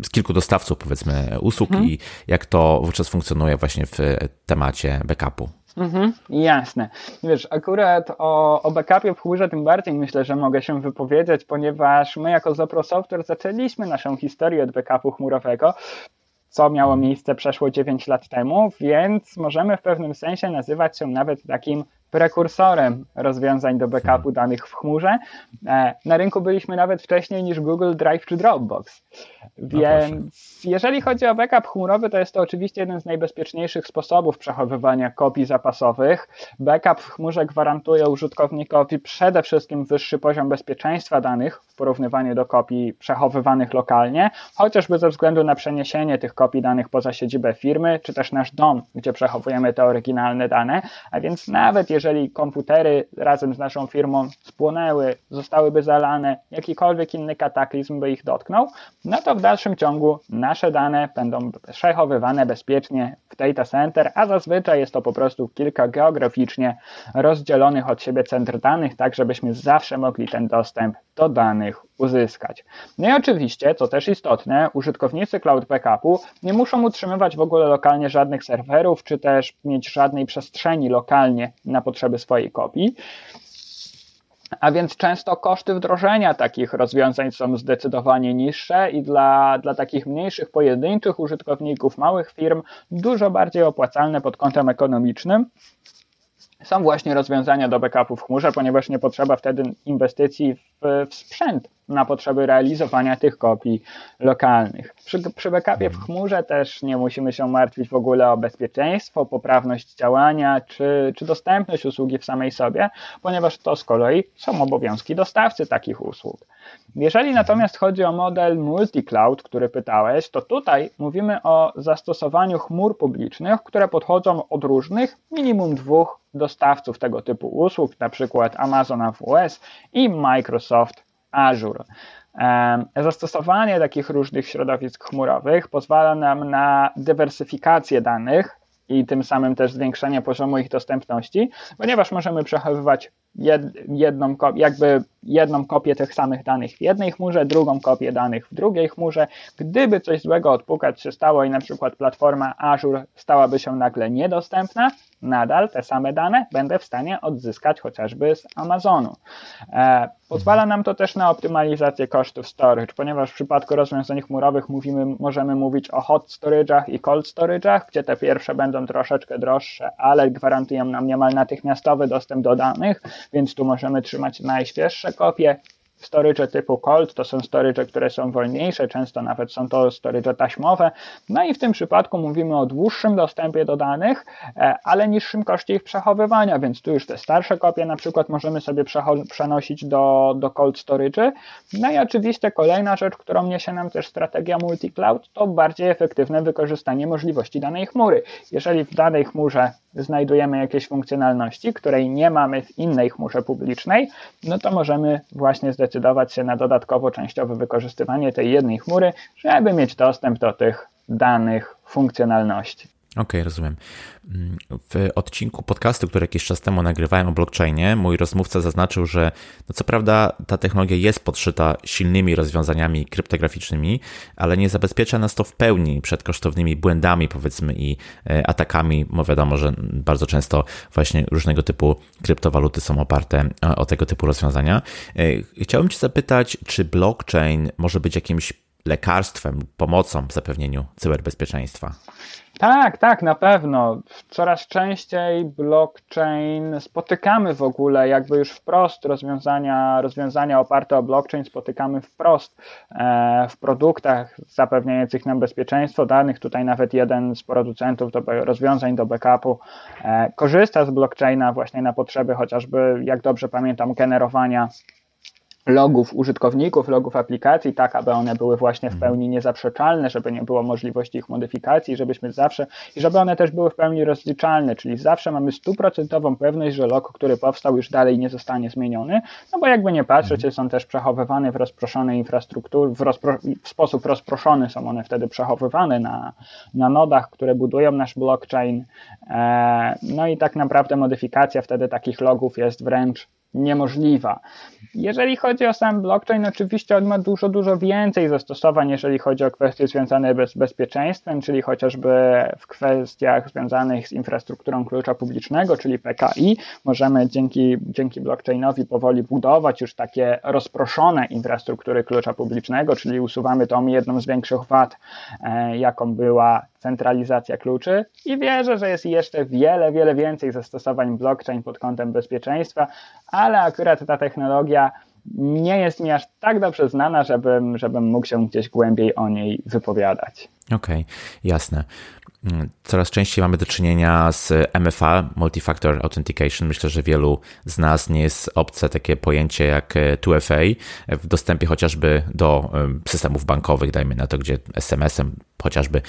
z kilku dostawców powiedzmy usług mhm. i jak to wówczas funkcjonuje właśnie w temacie backupu? Mhm, jasne. Wiesz, akurat o, o backupie w chmurze tym bardziej myślę, że mogę się wypowiedzieć, ponieważ my jako Zopro Software zaczęliśmy naszą historię od backupu chmurowego co miało miejsce przeszło 9 lat temu, więc możemy w pewnym sensie nazywać się nawet takim prekursorem rozwiązań do backupu hmm. danych w chmurze. E, na rynku byliśmy nawet wcześniej niż Google Drive czy Dropbox. No więc no jeżeli chodzi o backup chmurowy, to jest to oczywiście jeden z najbezpieczniejszych sposobów przechowywania kopii zapasowych. Backup w chmurze gwarantuje użytkownikowi przede wszystkim wyższy poziom bezpieczeństwa danych w porównywaniu do kopii przechowywanych lokalnie, chociażby ze względu na przeniesienie tych kopii danych poza siedzibę firmy, czy też nasz dom, gdzie przechowujemy te oryginalne dane. A więc nawet jeżeli komputery razem z naszą firmą spłonęły, zostałyby zalane, jakikolwiek inny kataklizm by ich dotknął, no to w dalszym ciągu nasze dane będą przechowywane bezpiecznie w data center, a zazwyczaj jest to po prostu kilka geograficznie rozdzielonych od siebie centr danych, tak żebyśmy zawsze mogli ten dostęp do danych uzyskać. No i oczywiście, co też istotne, użytkownicy cloud backupu nie muszą utrzymywać w ogóle lokalnie żadnych serwerów, czy też mieć żadnej przestrzeni lokalnie na potrzeby swojej kopii a więc często koszty wdrożenia takich rozwiązań są zdecydowanie niższe i dla, dla takich mniejszych, pojedynczych użytkowników, małych firm dużo bardziej opłacalne pod kątem ekonomicznym są właśnie rozwiązania do backupu w chmurze, ponieważ nie potrzeba wtedy inwestycji w, w sprzęt na potrzeby realizowania tych kopii lokalnych. Przy, przy backupie w chmurze też nie musimy się martwić w ogóle o bezpieczeństwo, poprawność działania czy, czy dostępność usługi w samej sobie, ponieważ to z kolei są obowiązki dostawcy takich usług. Jeżeli natomiast chodzi o model multi-cloud, który pytałeś, to tutaj mówimy o zastosowaniu chmur publicznych, które podchodzą od różnych, minimum dwóch dostawców tego typu usług, na przykład Amazon AWS i Microsoft Azure. Zastosowanie takich różnych środowisk chmurowych pozwala nam na dywersyfikację danych i tym samym też zwiększenie poziomu ich dostępności, ponieważ możemy przechowywać jedną, jakby jedną kopię tych samych danych w jednej chmurze, drugą kopię danych w drugiej chmurze. Gdyby coś złego odpukać się stało i na przykład platforma Azure stałaby się nagle niedostępna, nadal te same dane będę w stanie odzyskać chociażby z Amazonu. E, pozwala nam to też na optymalizację kosztów storage, ponieważ w przypadku rozwiązań chmurowych mówimy, możemy mówić o hot storage'ach i cold storage'ach, gdzie te pierwsze będą troszeczkę droższe, ale gwarantują nam niemal natychmiastowy dostęp do danych, więc tu możemy trzymać najświeższe kopie. Storage typu cold to są storage, które są wolniejsze, często nawet są to storage taśmowe. No i w tym przypadku mówimy o dłuższym dostępie do danych, e, ale niższym koszcie ich przechowywania, więc tu już te starsze kopie na przykład możemy sobie przenosić do, do cold storage. No i oczywiście kolejna rzecz, którą niesie nam też strategia multi-cloud, to bardziej efektywne wykorzystanie możliwości danej chmury. Jeżeli w danej chmurze znajdujemy jakieś funkcjonalności, której nie mamy w innej chmurze publicznej, no to możemy właśnie zdecydować się na dodatkowo częściowe wykorzystywanie tej jednej chmury, żeby mieć dostęp do tych danych funkcjonalności. Okej, okay, rozumiem. W odcinku podcastu, który jakiś czas temu nagrywałem o blockchainie, mój rozmówca zaznaczył, że no co prawda ta technologia jest podszyta silnymi rozwiązaniami kryptograficznymi, ale nie zabezpiecza nas to w pełni przed kosztownymi błędami, powiedzmy, i e, atakami, bo wiadomo, że bardzo często właśnie różnego typu kryptowaluty są oparte e, o tego typu rozwiązania. E, chciałbym Cię zapytać, czy blockchain może być jakimś lekarstwem, pomocą w zapewnieniu cyberbezpieczeństwa? Tak, tak, na pewno. Coraz częściej blockchain spotykamy w ogóle, jakby już wprost rozwiązania, rozwiązania oparte o blockchain spotykamy wprost e, w produktach zapewniających nam bezpieczeństwo danych. Tutaj nawet jeden z producentów do, rozwiązań do backupu e, korzysta z blockchaina właśnie na potrzeby chociażby, jak dobrze pamiętam, generowania logów użytkowników, logów aplikacji, tak aby one były właśnie w mhm. pełni niezaprzeczalne, żeby nie było możliwości ich modyfikacji, żebyśmy zawsze i żeby one też były w pełni rozliczalne, czyli zawsze mamy stuprocentową pewność, że log, który powstał, już dalej nie zostanie zmieniony, no bo jakby nie patrzeć, mhm. są też przechowywane w rozproszonej infrastrukturze, w, rozpro, w sposób rozproszony są one wtedy przechowywane na, na nodach, które budują nasz blockchain, e, no i tak naprawdę modyfikacja wtedy takich logów jest wręcz niemożliwa. Jeżeli chodzi o sam blockchain, oczywiście on ma dużo, dużo więcej zastosowań, jeżeli chodzi o kwestie związane z bezpieczeństwem, czyli chociażby w kwestiach związanych z infrastrukturą klucza publicznego, czyli PKI. Możemy dzięki, dzięki blockchainowi powoli budować już takie rozproszone infrastruktury klucza publicznego, czyli usuwamy tą jedną z większych wad, e, jaką była centralizacja kluczy i wierzę, że jest jeszcze wiele, wiele więcej zastosowań blockchain pod kątem bezpieczeństwa, ale akurat ta technologia nie jest mi aż tak dobrze znana, żebym, żebym mógł się gdzieś głębiej o niej wypowiadać. Okej, okay, jasne. Coraz częściej mamy do czynienia z MFA, Multifactor Authentication. Myślę, że wielu z nas nie jest obce takie pojęcie jak 2FA w dostępie chociażby do systemów bankowych, dajmy na to, gdzie SMS-em chociażby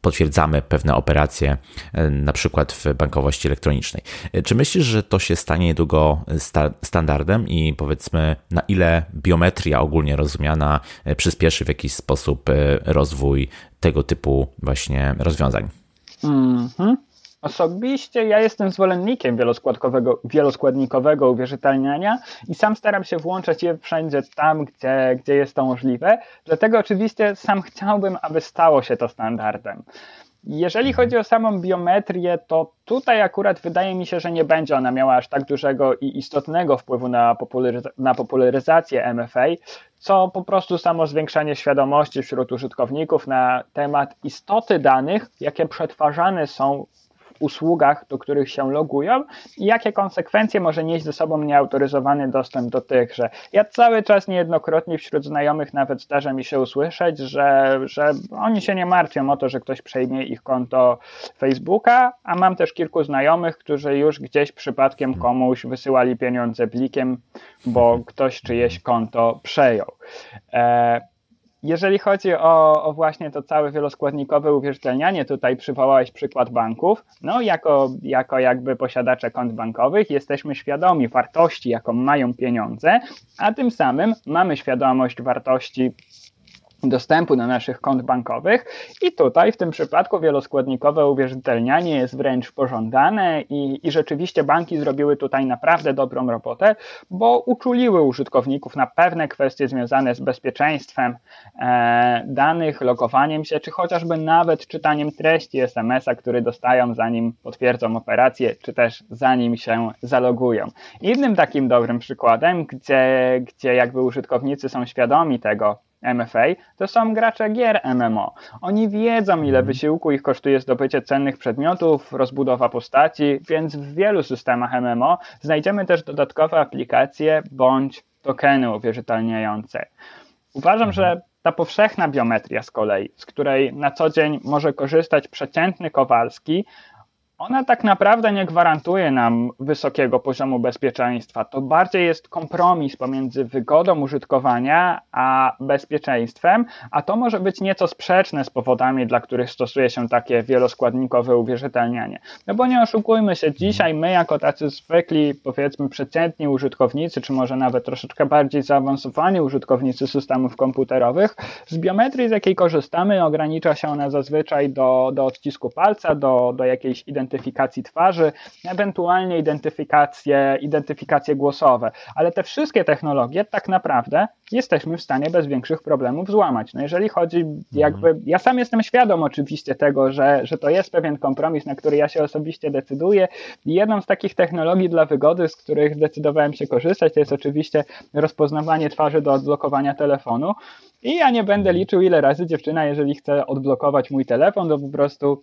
potwierdzamy pewne operacje, e, na przykład w bankowości elektronicznej. E, czy myślisz, że to się stanie niedługo sta standardem i powiedzmy, na ile biometria ogólnie rozumiana e, przyspieszy w jakiś sposób rozwój tego typu właśnie rozwiązań? -hmm. Osobiście ja jestem zwolennikiem wieloskładkowego, wieloskładnikowego uwierzytelniania i sam staram się włączać je wszędzie tam, gdzie, gdzie jest to możliwe. Dlatego oczywiście sam chciałbym, aby stało się to standardem. Jeżeli chodzi o samą biometrię, to tutaj akurat wydaje mi się, że nie będzie ona miała aż tak dużego i istotnego wpływu na, popularyza na popularyzację MFA, co po prostu samo zwiększanie świadomości wśród użytkowników na temat istoty danych, jakie przetwarzane są usługach, do których się logują i jakie konsekwencje może nieść ze sobą nieautoryzowany dostęp do tychże. Ja cały czas niejednokrotnie wśród znajomych nawet zdarza mi się usłyszeć, że, że oni się nie martwią o to, że ktoś przejmie ich konto Facebooka, a mam też kilku znajomych, którzy już gdzieś przypadkiem komuś wysyłali pieniądze blikiem, bo ktoś czyjeś konto przejął. E, jeżeli chodzi o, o, właśnie to całe wieloskładnikowe uwierzytelnianie, tutaj przywołałeś przykład banków. No, jako, jako jakby posiadacze kont bankowych jesteśmy świadomi wartości, jaką mają pieniądze, a tym samym mamy świadomość wartości dostępu do naszych kont bankowych i tutaj w tym przypadku wieloskładnikowe uwierzytelnianie jest wręcz pożądane i, i rzeczywiście banki zrobiły tutaj naprawdę dobrą robotę, bo uczuliły użytkowników na pewne kwestie związane z bezpieczeństwem e, danych, logowaniem się, czy chociażby nawet czytaniem treści SMS-a, który dostają zanim potwierdzą operację, czy też zanim się zalogują. Innym takim dobrym przykładem, gdzie, gdzie jakby użytkownicy są świadomi tego, MFA, to są gracze gier MMO. Oni wiedzą, ile mhm. wysiłku ich kosztuje zdobycie cennych przedmiotów, rozbudowa postaci, więc w wielu systemach MMO znajdziemy też dodatkowe aplikacje bądź tokeny uwierzytelniające. Uważam, mhm. że ta powszechna biometria z kolei, z której na co dzień może korzystać przeciętny Kowalski, ona tak naprawdę nie gwarantuje nam wysokiego poziomu bezpieczeństwa. To bardziej jest kompromis pomiędzy wygodą użytkowania a bezpieczeństwem, a to może być nieco sprzeczne z powodami, dla których stosuje się takie wieloskładnikowe uwierzytelnianie. No bo nie oszukujmy się, dzisiaj my jako tacy zwykli, powiedzmy przeciętni użytkownicy, czy może nawet troszeczkę bardziej zaawansowani użytkownicy systemów komputerowych, z biometrii, z jakiej korzystamy, ogranicza się ona zazwyczaj do, do odcisku palca, do, do jakiejś identyfikacji identyfikacji twarzy, ewentualnie identyfikacje, identyfikacje głosowe. Ale te wszystkie technologie tak naprawdę jesteśmy w stanie bez większych problemów złamać. No jeżeli chodzi jakby, ja sam jestem świadom oczywiście tego, że, że to jest pewien kompromis, na który ja się osobiście decyduję i jedną z takich technologii dla wygody, z których zdecydowałem się korzystać, to jest oczywiście rozpoznawanie twarzy do odblokowania telefonu i ja nie będę liczył ile razy dziewczyna, jeżeli chce odblokować mój telefon, to po prostu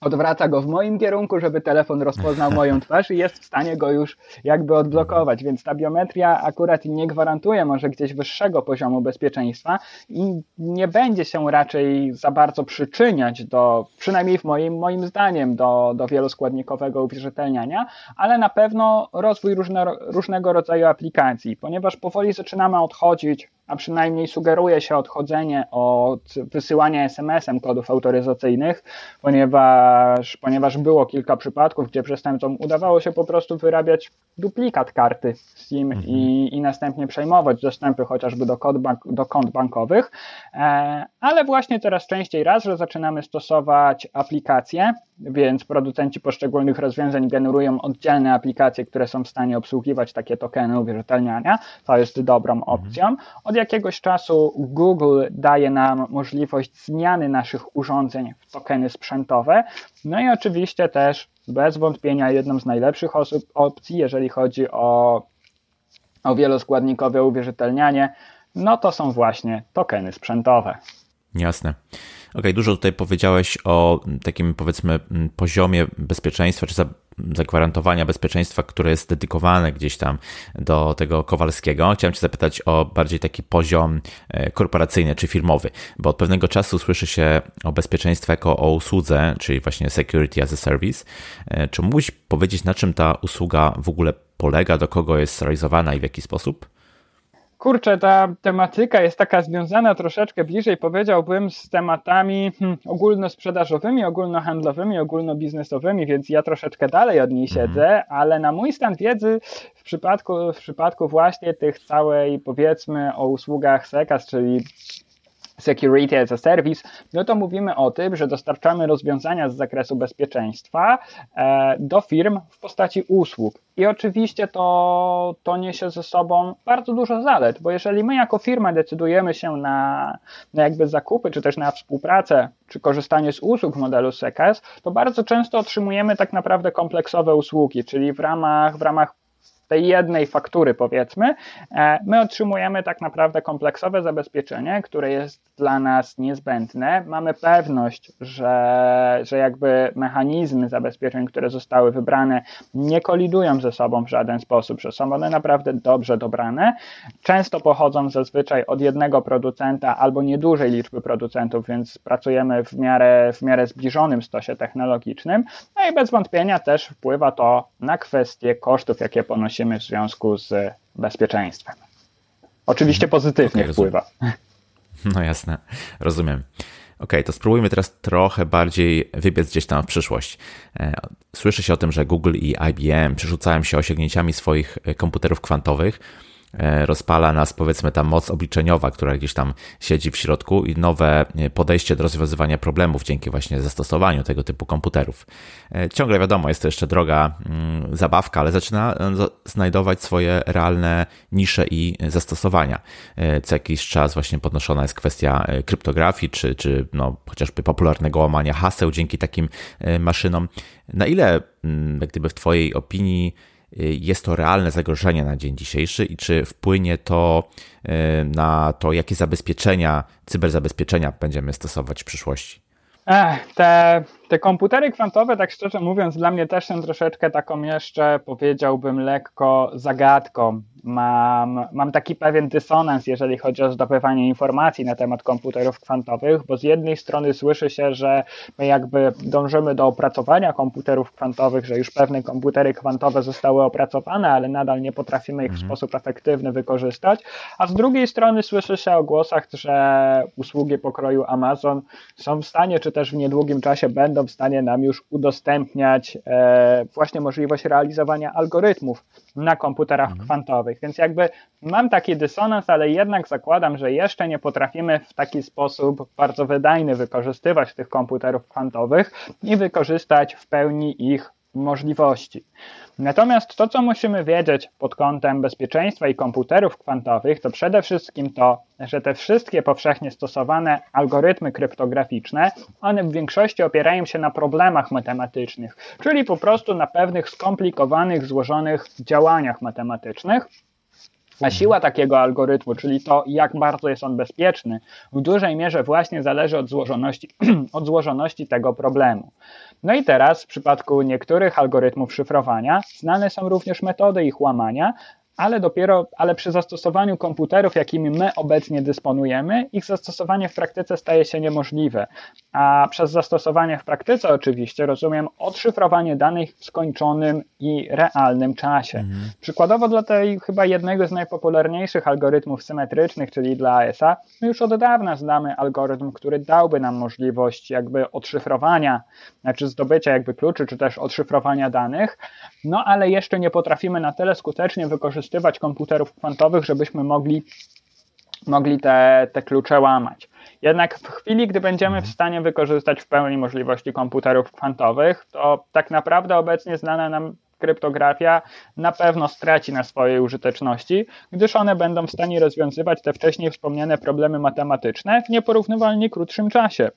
odwraca go w moim kierunku, żeby telefon rozpoznał moją twarz i jest w stanie go już jakby odblokować, więc ta biometria akurat nie gwarantuje może gdzieś wyższego poziomu bezpieczeństwa i nie będzie się raczej za bardzo przyczyniać do, przynajmniej w moim, moim zdaniem, do, do wieloskładnikowego uwierzytelniania, ale na pewno rozwój różne, różnego rodzaju aplikacji, ponieważ powoli zaczynamy odchodzić a przynajmniej sugeruje się odchodzenie od wysyłania SMS-em kodów autoryzacyjnych, ponieważ, ponieważ było kilka przypadków, gdzie przestępcom udawało się po prostu wyrabiać duplikat karty SIM mhm. i, i następnie przejmować dostępy chociażby do, kod bank, do kont bankowych, e, ale właśnie coraz częściej raz, że zaczynamy stosować aplikacje, więc producenci poszczególnych rozwiązań generują oddzielne aplikacje, które są w stanie obsługiwać takie tokeny uwierzytelniania. To jest dobrą mhm. opcją. Od jakiegoś czasu Google daje nam możliwość zmiany naszych urządzeń w tokeny sprzętowe. No i oczywiście też bez wątpienia jedną z najlepszych osób, opcji, jeżeli chodzi o, o wieloskładnikowe uwierzytelnianie, no to są właśnie tokeny sprzętowe. Jasne. Okej, okay, dużo tutaj powiedziałeś o takim powiedzmy poziomie bezpieczeństwa, czy zagwarantowania bezpieczeństwa, które jest dedykowane gdzieś tam do tego Kowalskiego. Chciałem Cię zapytać o bardziej taki poziom e, korporacyjny czy firmowy, bo od pewnego czasu słyszy się o bezpieczeństwie jako o usłudze, czyli właśnie security as a service. E, czy mógłbyś powiedzieć, na czym ta usługa w ogóle polega, do kogo jest realizowana i w jaki sposób? Kurczę, ta tematyka jest taka związana troszeczkę bliżej, powiedziałbym, z tematami hmm, ogólnosprzedażowymi, ogólnohandlowymi, ogólnobiznesowymi, więc ja troszeczkę dalej od niej mhm. siedzę, ale na mój stan wiedzy w przypadku, w przypadku właśnie tych całej, powiedzmy, o usługach SECAS, czyli Security as a Service, no to mówimy o tym, że dostarczamy rozwiązania z zakresu bezpieczeństwa e, do firm w postaci usług. I oczywiście to, to niesie ze sobą bardzo dużo zalet, bo jeżeli my jako firma decydujemy się na, na jakby zakupy, czy też na współpracę, czy korzystanie z usług modelu SECAS, to bardzo często otrzymujemy tak naprawdę kompleksowe usługi, czyli w ramach, w ramach tej jednej faktury, powiedzmy, e, my otrzymujemy tak naprawdę kompleksowe zabezpieczenie, które jest dla nas niezbędne. Mamy pewność, że, że jakby mechanizmy zabezpieczeń, które zostały wybrane, nie kolidują ze sobą w żaden sposób, że są one naprawdę dobrze dobrane. Często pochodzą zazwyczaj od jednego producenta albo niedużej liczby producentów, więc pracujemy w miarę, w miarę zbliżonym stosie technologicznym. No i bez wątpienia też wpływa to na kwestie kosztów, jakie ponosimy w związku z bezpieczeństwem. Oczywiście pozytywnie okay, wpływa. No jasne, rozumiem. Ok, to spróbujmy teraz trochę bardziej wybiec gdzieś tam w przyszłość. E, słyszy się o tym, że Google i IBM przerzucają się osiągnięciami swoich e, komputerów kwantowych E, rozpala nas powiedzmy ta moc obliczeniowa, która gdzieś tam siedzi w środku i nowe e, podejście do rozwiązywania problemów dzięki właśnie zastosowaniu tego typu komputerów. E, ciągle wiadomo, jest to jeszcze droga mm, zabawka, ale zaczyna znajdować swoje realne nisze i zastosowania. Co jakiś czas właśnie podnoszona jest kwestia kryptografii, czy, czy no, chociażby popularnego łamania haseł dzięki takim maszynom. Na ile, mm, jak gdyby w Twojej opinii, jest to realne zagrożenie na dzień dzisiejszy i czy wpłynie to na to, jakie zabezpieczenia, cyberzabezpieczenia będziemy stosować w przyszłości? Ech, te, te komputery kwantowe, tak szczerze mówiąc, dla mnie też są troszeczkę taką jeszcze, powiedziałbym, lekko zagadką mam, mam taki pewien dysonans, jeżeli chodzi o zdobywanie informacji na temat komputerów kwantowych, bo z jednej strony słyszy się, że my jakby dążymy do opracowania komputerów kwantowych, że już pewne komputery kwantowe zostały opracowane, ale nadal nie potrafimy ich w mhm. sposób efektywny wykorzystać, a z drugiej strony słyszy się o głosach, że usługi pokroju Amazon są w stanie, czy też w niedługim czasie będą w stanie nam już udostępniać e, właśnie możliwość realizowania algorytmów na komputerach mhm. kwantowych. Więc jakby mam taki dysonans, ale jednak zakładam, że jeszcze nie potrafimy w taki sposób bardzo wydajny wykorzystywać tych komputerów kwantowych i wykorzystać w pełni ich możliwości. Natomiast to, co musimy wiedzieć pod kątem bezpieczeństwa i komputerów kwantowych, to przede wszystkim to, że te wszystkie powszechnie stosowane algorytmy kryptograficzne, one w większości opierają się na problemach matematycznych, czyli po prostu na pewnych skomplikowanych, złożonych działaniach matematycznych. A siła takiego algorytmu, czyli to, jak bardzo jest on bezpieczny, w dużej mierze właśnie zależy od złożoności, od złożoności tego problemu. No i teraz w przypadku niektórych algorytmów szyfrowania znane są również metody ich łamania, ale dopiero, ale przy zastosowaniu komputerów, jakimi my obecnie dysponujemy, ich zastosowanie w praktyce staje się niemożliwe. A przez zastosowanie w praktyce oczywiście rozumiem odszyfrowanie danych w skończonym i realnym czasie. Mhm. Przykładowo dla tej chyba jednego z najpopularniejszych algorytmów symetrycznych, czyli dla ASA, my już od dawna znamy algorytm, który dałby nam możliwość jakby odszyfrowania, znaczy zdobycia jakby kluczy, czy też odszyfrowania danych, no ale jeszcze nie potrafimy na tyle skutecznie wykorzystywać komputerów kwantowych, żebyśmy mogli, mogli te, te klucze łamać. Jednak w chwili, gdy będziemy w stanie wykorzystać w pełni możliwości komputerów kwantowych, to tak naprawdę obecnie znana nam kryptografia na pewno straci na swojej użyteczności, gdyż one będą w stanie rozwiązywać te wcześniej wspomniane problemy matematyczne w nieporównywalnie krótszym czasie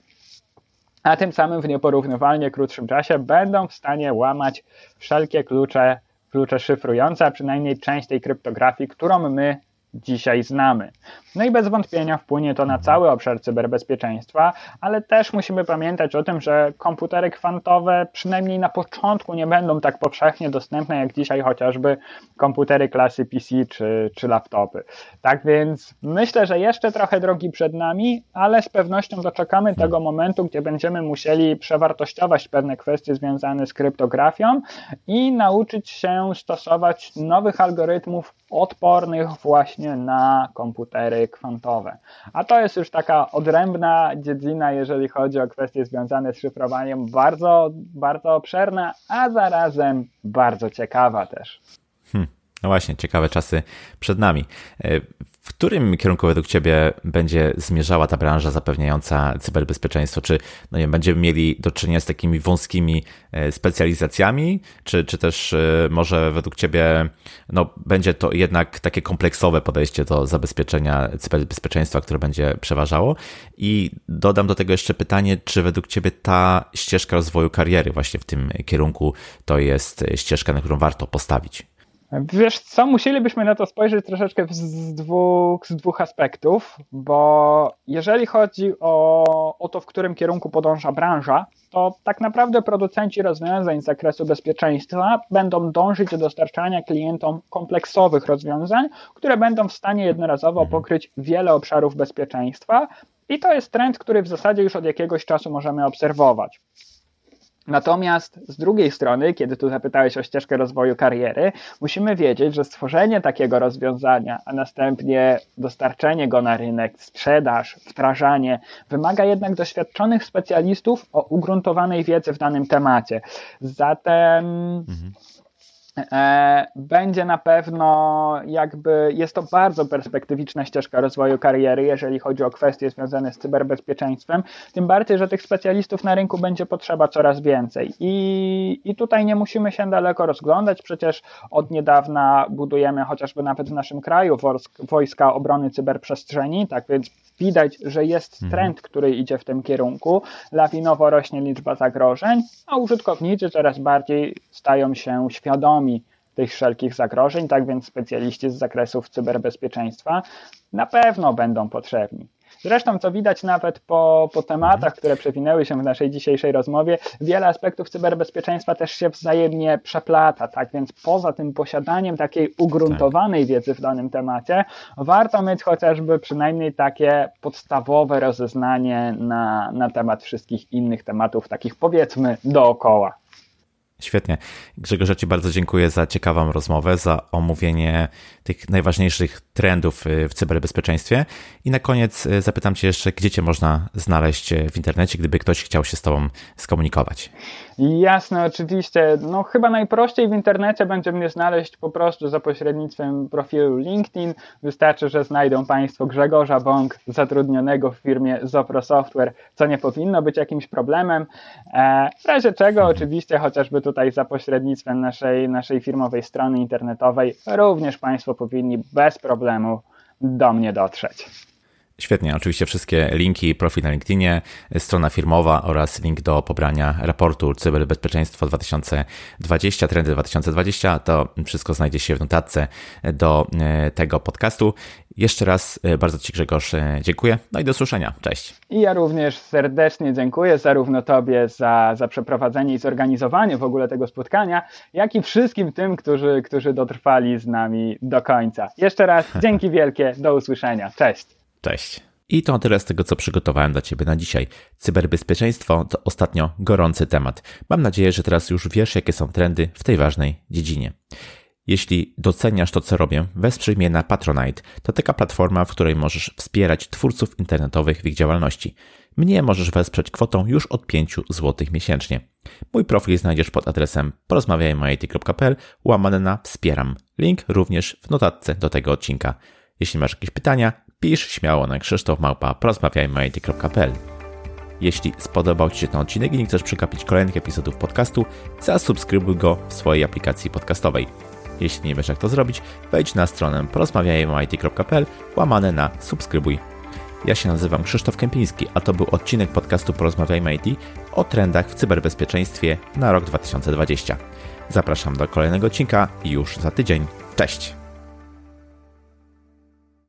a tym samym w nieporównywalnie krótszym czasie będą w stanie łamać wszelkie klucze, klucze szyfrujące, a przynajmniej część tej kryptografii, którą my dzisiaj znamy. No i bez wątpienia wpłynie to na cały obszar cyberbezpieczeństwa, ale też musimy pamiętać o tym, że komputery kwantowe przynajmniej na początku nie będą tak powszechnie dostępne jak dzisiaj chociażby komputery klasy PC czy, czy laptopy. Tak więc myślę, że jeszcze trochę drogi przed nami, ale z pewnością doczekamy tego momentu, gdzie będziemy musieli przewartościować pewne kwestie związane z kryptografią i nauczyć się stosować nowych algorytmów odpornych właśnie na komputery kwantowe. A to jest już taka odrębna dziedzina, jeżeli chodzi o kwestie związane z szyfrowaniem, bardzo, bardzo obszerna, a zarazem bardzo ciekawa też. Hmm. No właśnie, ciekawe czasy przed nami. E, w którym kierunku według Ciebie będzie zmierzała ta branża zapewniająca cyberbezpieczeństwo? Czy no nie, będziemy mieli do czynienia z takimi wąskimi e, specjalizacjami, czy, czy też e, może według Ciebie no, będzie to jednak takie kompleksowe podejście do zabezpieczenia cyberbezpieczeństwa, które będzie przeważało? I dodam do tego jeszcze pytanie, czy według Ciebie ta ścieżka rozwoju kariery właśnie w tym kierunku to jest ścieżka, na którą warto postawić? Wiesz co, musielibyśmy na to spojrzeć troszeczkę z dwóch, z dwóch aspektów, bo jeżeli chodzi o, o to, w którym kierunku podąża branża, to tak naprawdę producenci rozwiązań z zakresu bezpieczeństwa będą dążyć do dostarczania klientom kompleksowych rozwiązań, które będą w stanie jednorazowo mhm. pokryć wiele obszarów bezpieczeństwa. I to jest trend, który w zasadzie już od jakiegoś czasu możemy obserwować. Natomiast z drugiej strony, kiedy tu zapytałeś o ścieżkę rozwoju kariery, musimy wiedzieć, że stworzenie takiego rozwiązania, a następnie dostarczenie go na rynek, sprzedaż, wdrażanie, wymaga jednak doświadczonych specjalistów o ugruntowanej wiedzy w danym temacie. Zatem. Mhm będzie na pewno jakby, jest to bardzo perspektywiczna ścieżka rozwoju kariery, jeżeli chodzi o kwestie związane z cyberbezpieczeństwem, tym bardziej, że tych specjalistów na rynku będzie potrzeba coraz więcej. I, i tutaj nie musimy się daleko rozglądać, przecież od niedawna budujemy chociażby nawet w naszym kraju wojska obrony cyberprzestrzeni, tak więc widać, że jest mhm. trend, który idzie w tym kierunku, lawinowo rośnie liczba zagrożeń, a użytkownicy coraz bardziej stają się świadomi tych wszelkich zagrożeń, tak więc specjaliści z zakresów cyberbezpieczeństwa na pewno będą potrzebni. Zresztą, co widać nawet po, po tematach, które przewinęły się w naszej dzisiejszej rozmowie, wiele aspektów cyberbezpieczeństwa też się wzajemnie przeplata, tak więc poza tym posiadaniem takiej ugruntowanej wiedzy w danym temacie, warto mieć chociażby przynajmniej takie podstawowe rozeznanie na, na temat wszystkich innych tematów, takich powiedzmy dookoła. Świetnie. Grzegorz, Ci bardzo dziękuję za ciekawą rozmowę, za omówienie tych najważniejszych trendów y, w cyberbezpieczeństwie. I na koniec y, zapytam Cię jeszcze, gdzie Cię można znaleźć y, w internecie, gdyby ktoś chciał się z Tobą skomunikować. Jasne, oczywiście. No chyba najprościej w internecie będzie mnie znaleźć po prostu za pośrednictwem profilu LinkedIn. Wystarczy, że znajdą Państwo Grzegorza Bąk zatrudnionego w firmie Zopro Software, co nie powinno być jakimś problemem. E, w razie czego mhm. oczywiście chociażby tutaj za pośrednictwem naszej, naszej firmowej strony internetowej również Państwo powinni bez problemu do mnie dotrzeć. Świetnie, oczywiście wszystkie linki, profil na LinkedInie, strona firmowa oraz link do pobrania raportu Cyberbezpieczeństwo 2020, trendy 2020, to wszystko znajdzie się w notatce do e, tego podcastu. Jeszcze raz e, bardzo Ci Grzegorz e, dziękuję, no i do usłyszenia. Cześć. I ja również serdecznie dziękuję zarówno Tobie za, za przeprowadzenie i zorganizowanie w ogóle tego spotkania, jak i wszystkim tym, którzy, którzy dotrwali z nami do końca. Jeszcze raz dzięki wielkie, do usłyszenia. Cześć. Cześć. I to tyle z tego, co przygotowałem dla Ciebie na dzisiaj. Cyberbezpieczeństwo to ostatnio gorący temat. Mam nadzieję, że teraz już wiesz, jakie są trendy w tej ważnej dziedzinie. Jeśli doceniasz to, co robię, wesprzyj mnie na Patronite. To taka platforma, w której możesz wspierać twórców internetowych w ich działalności. Mnie możesz wesprzeć kwotą już od 5 zł miesięcznie. Mój profil znajdziesz pod adresem porozmawiajmy.it.pl łamane na wspieram. Link również w notatce do tego odcinka. Jeśli masz jakieś pytania, pisz śmiało na krzysztofmałpa.porozmawiajmy.it.pl Jeśli spodobał Ci się ten odcinek i nie chcesz przegapić kolejnych epizodów podcastu, zasubskrybuj go w swojej aplikacji podcastowej. Jeśli nie wiesz jak to zrobić, wejdź na stronę porozmawiajmy.it.pl łamane na subskrybuj. Ja się nazywam Krzysztof Kępiński, a to był odcinek podcastu Porozmawiajmy IT o trendach w cyberbezpieczeństwie na rok 2020. Zapraszam do kolejnego odcinka już za tydzień. Cześć!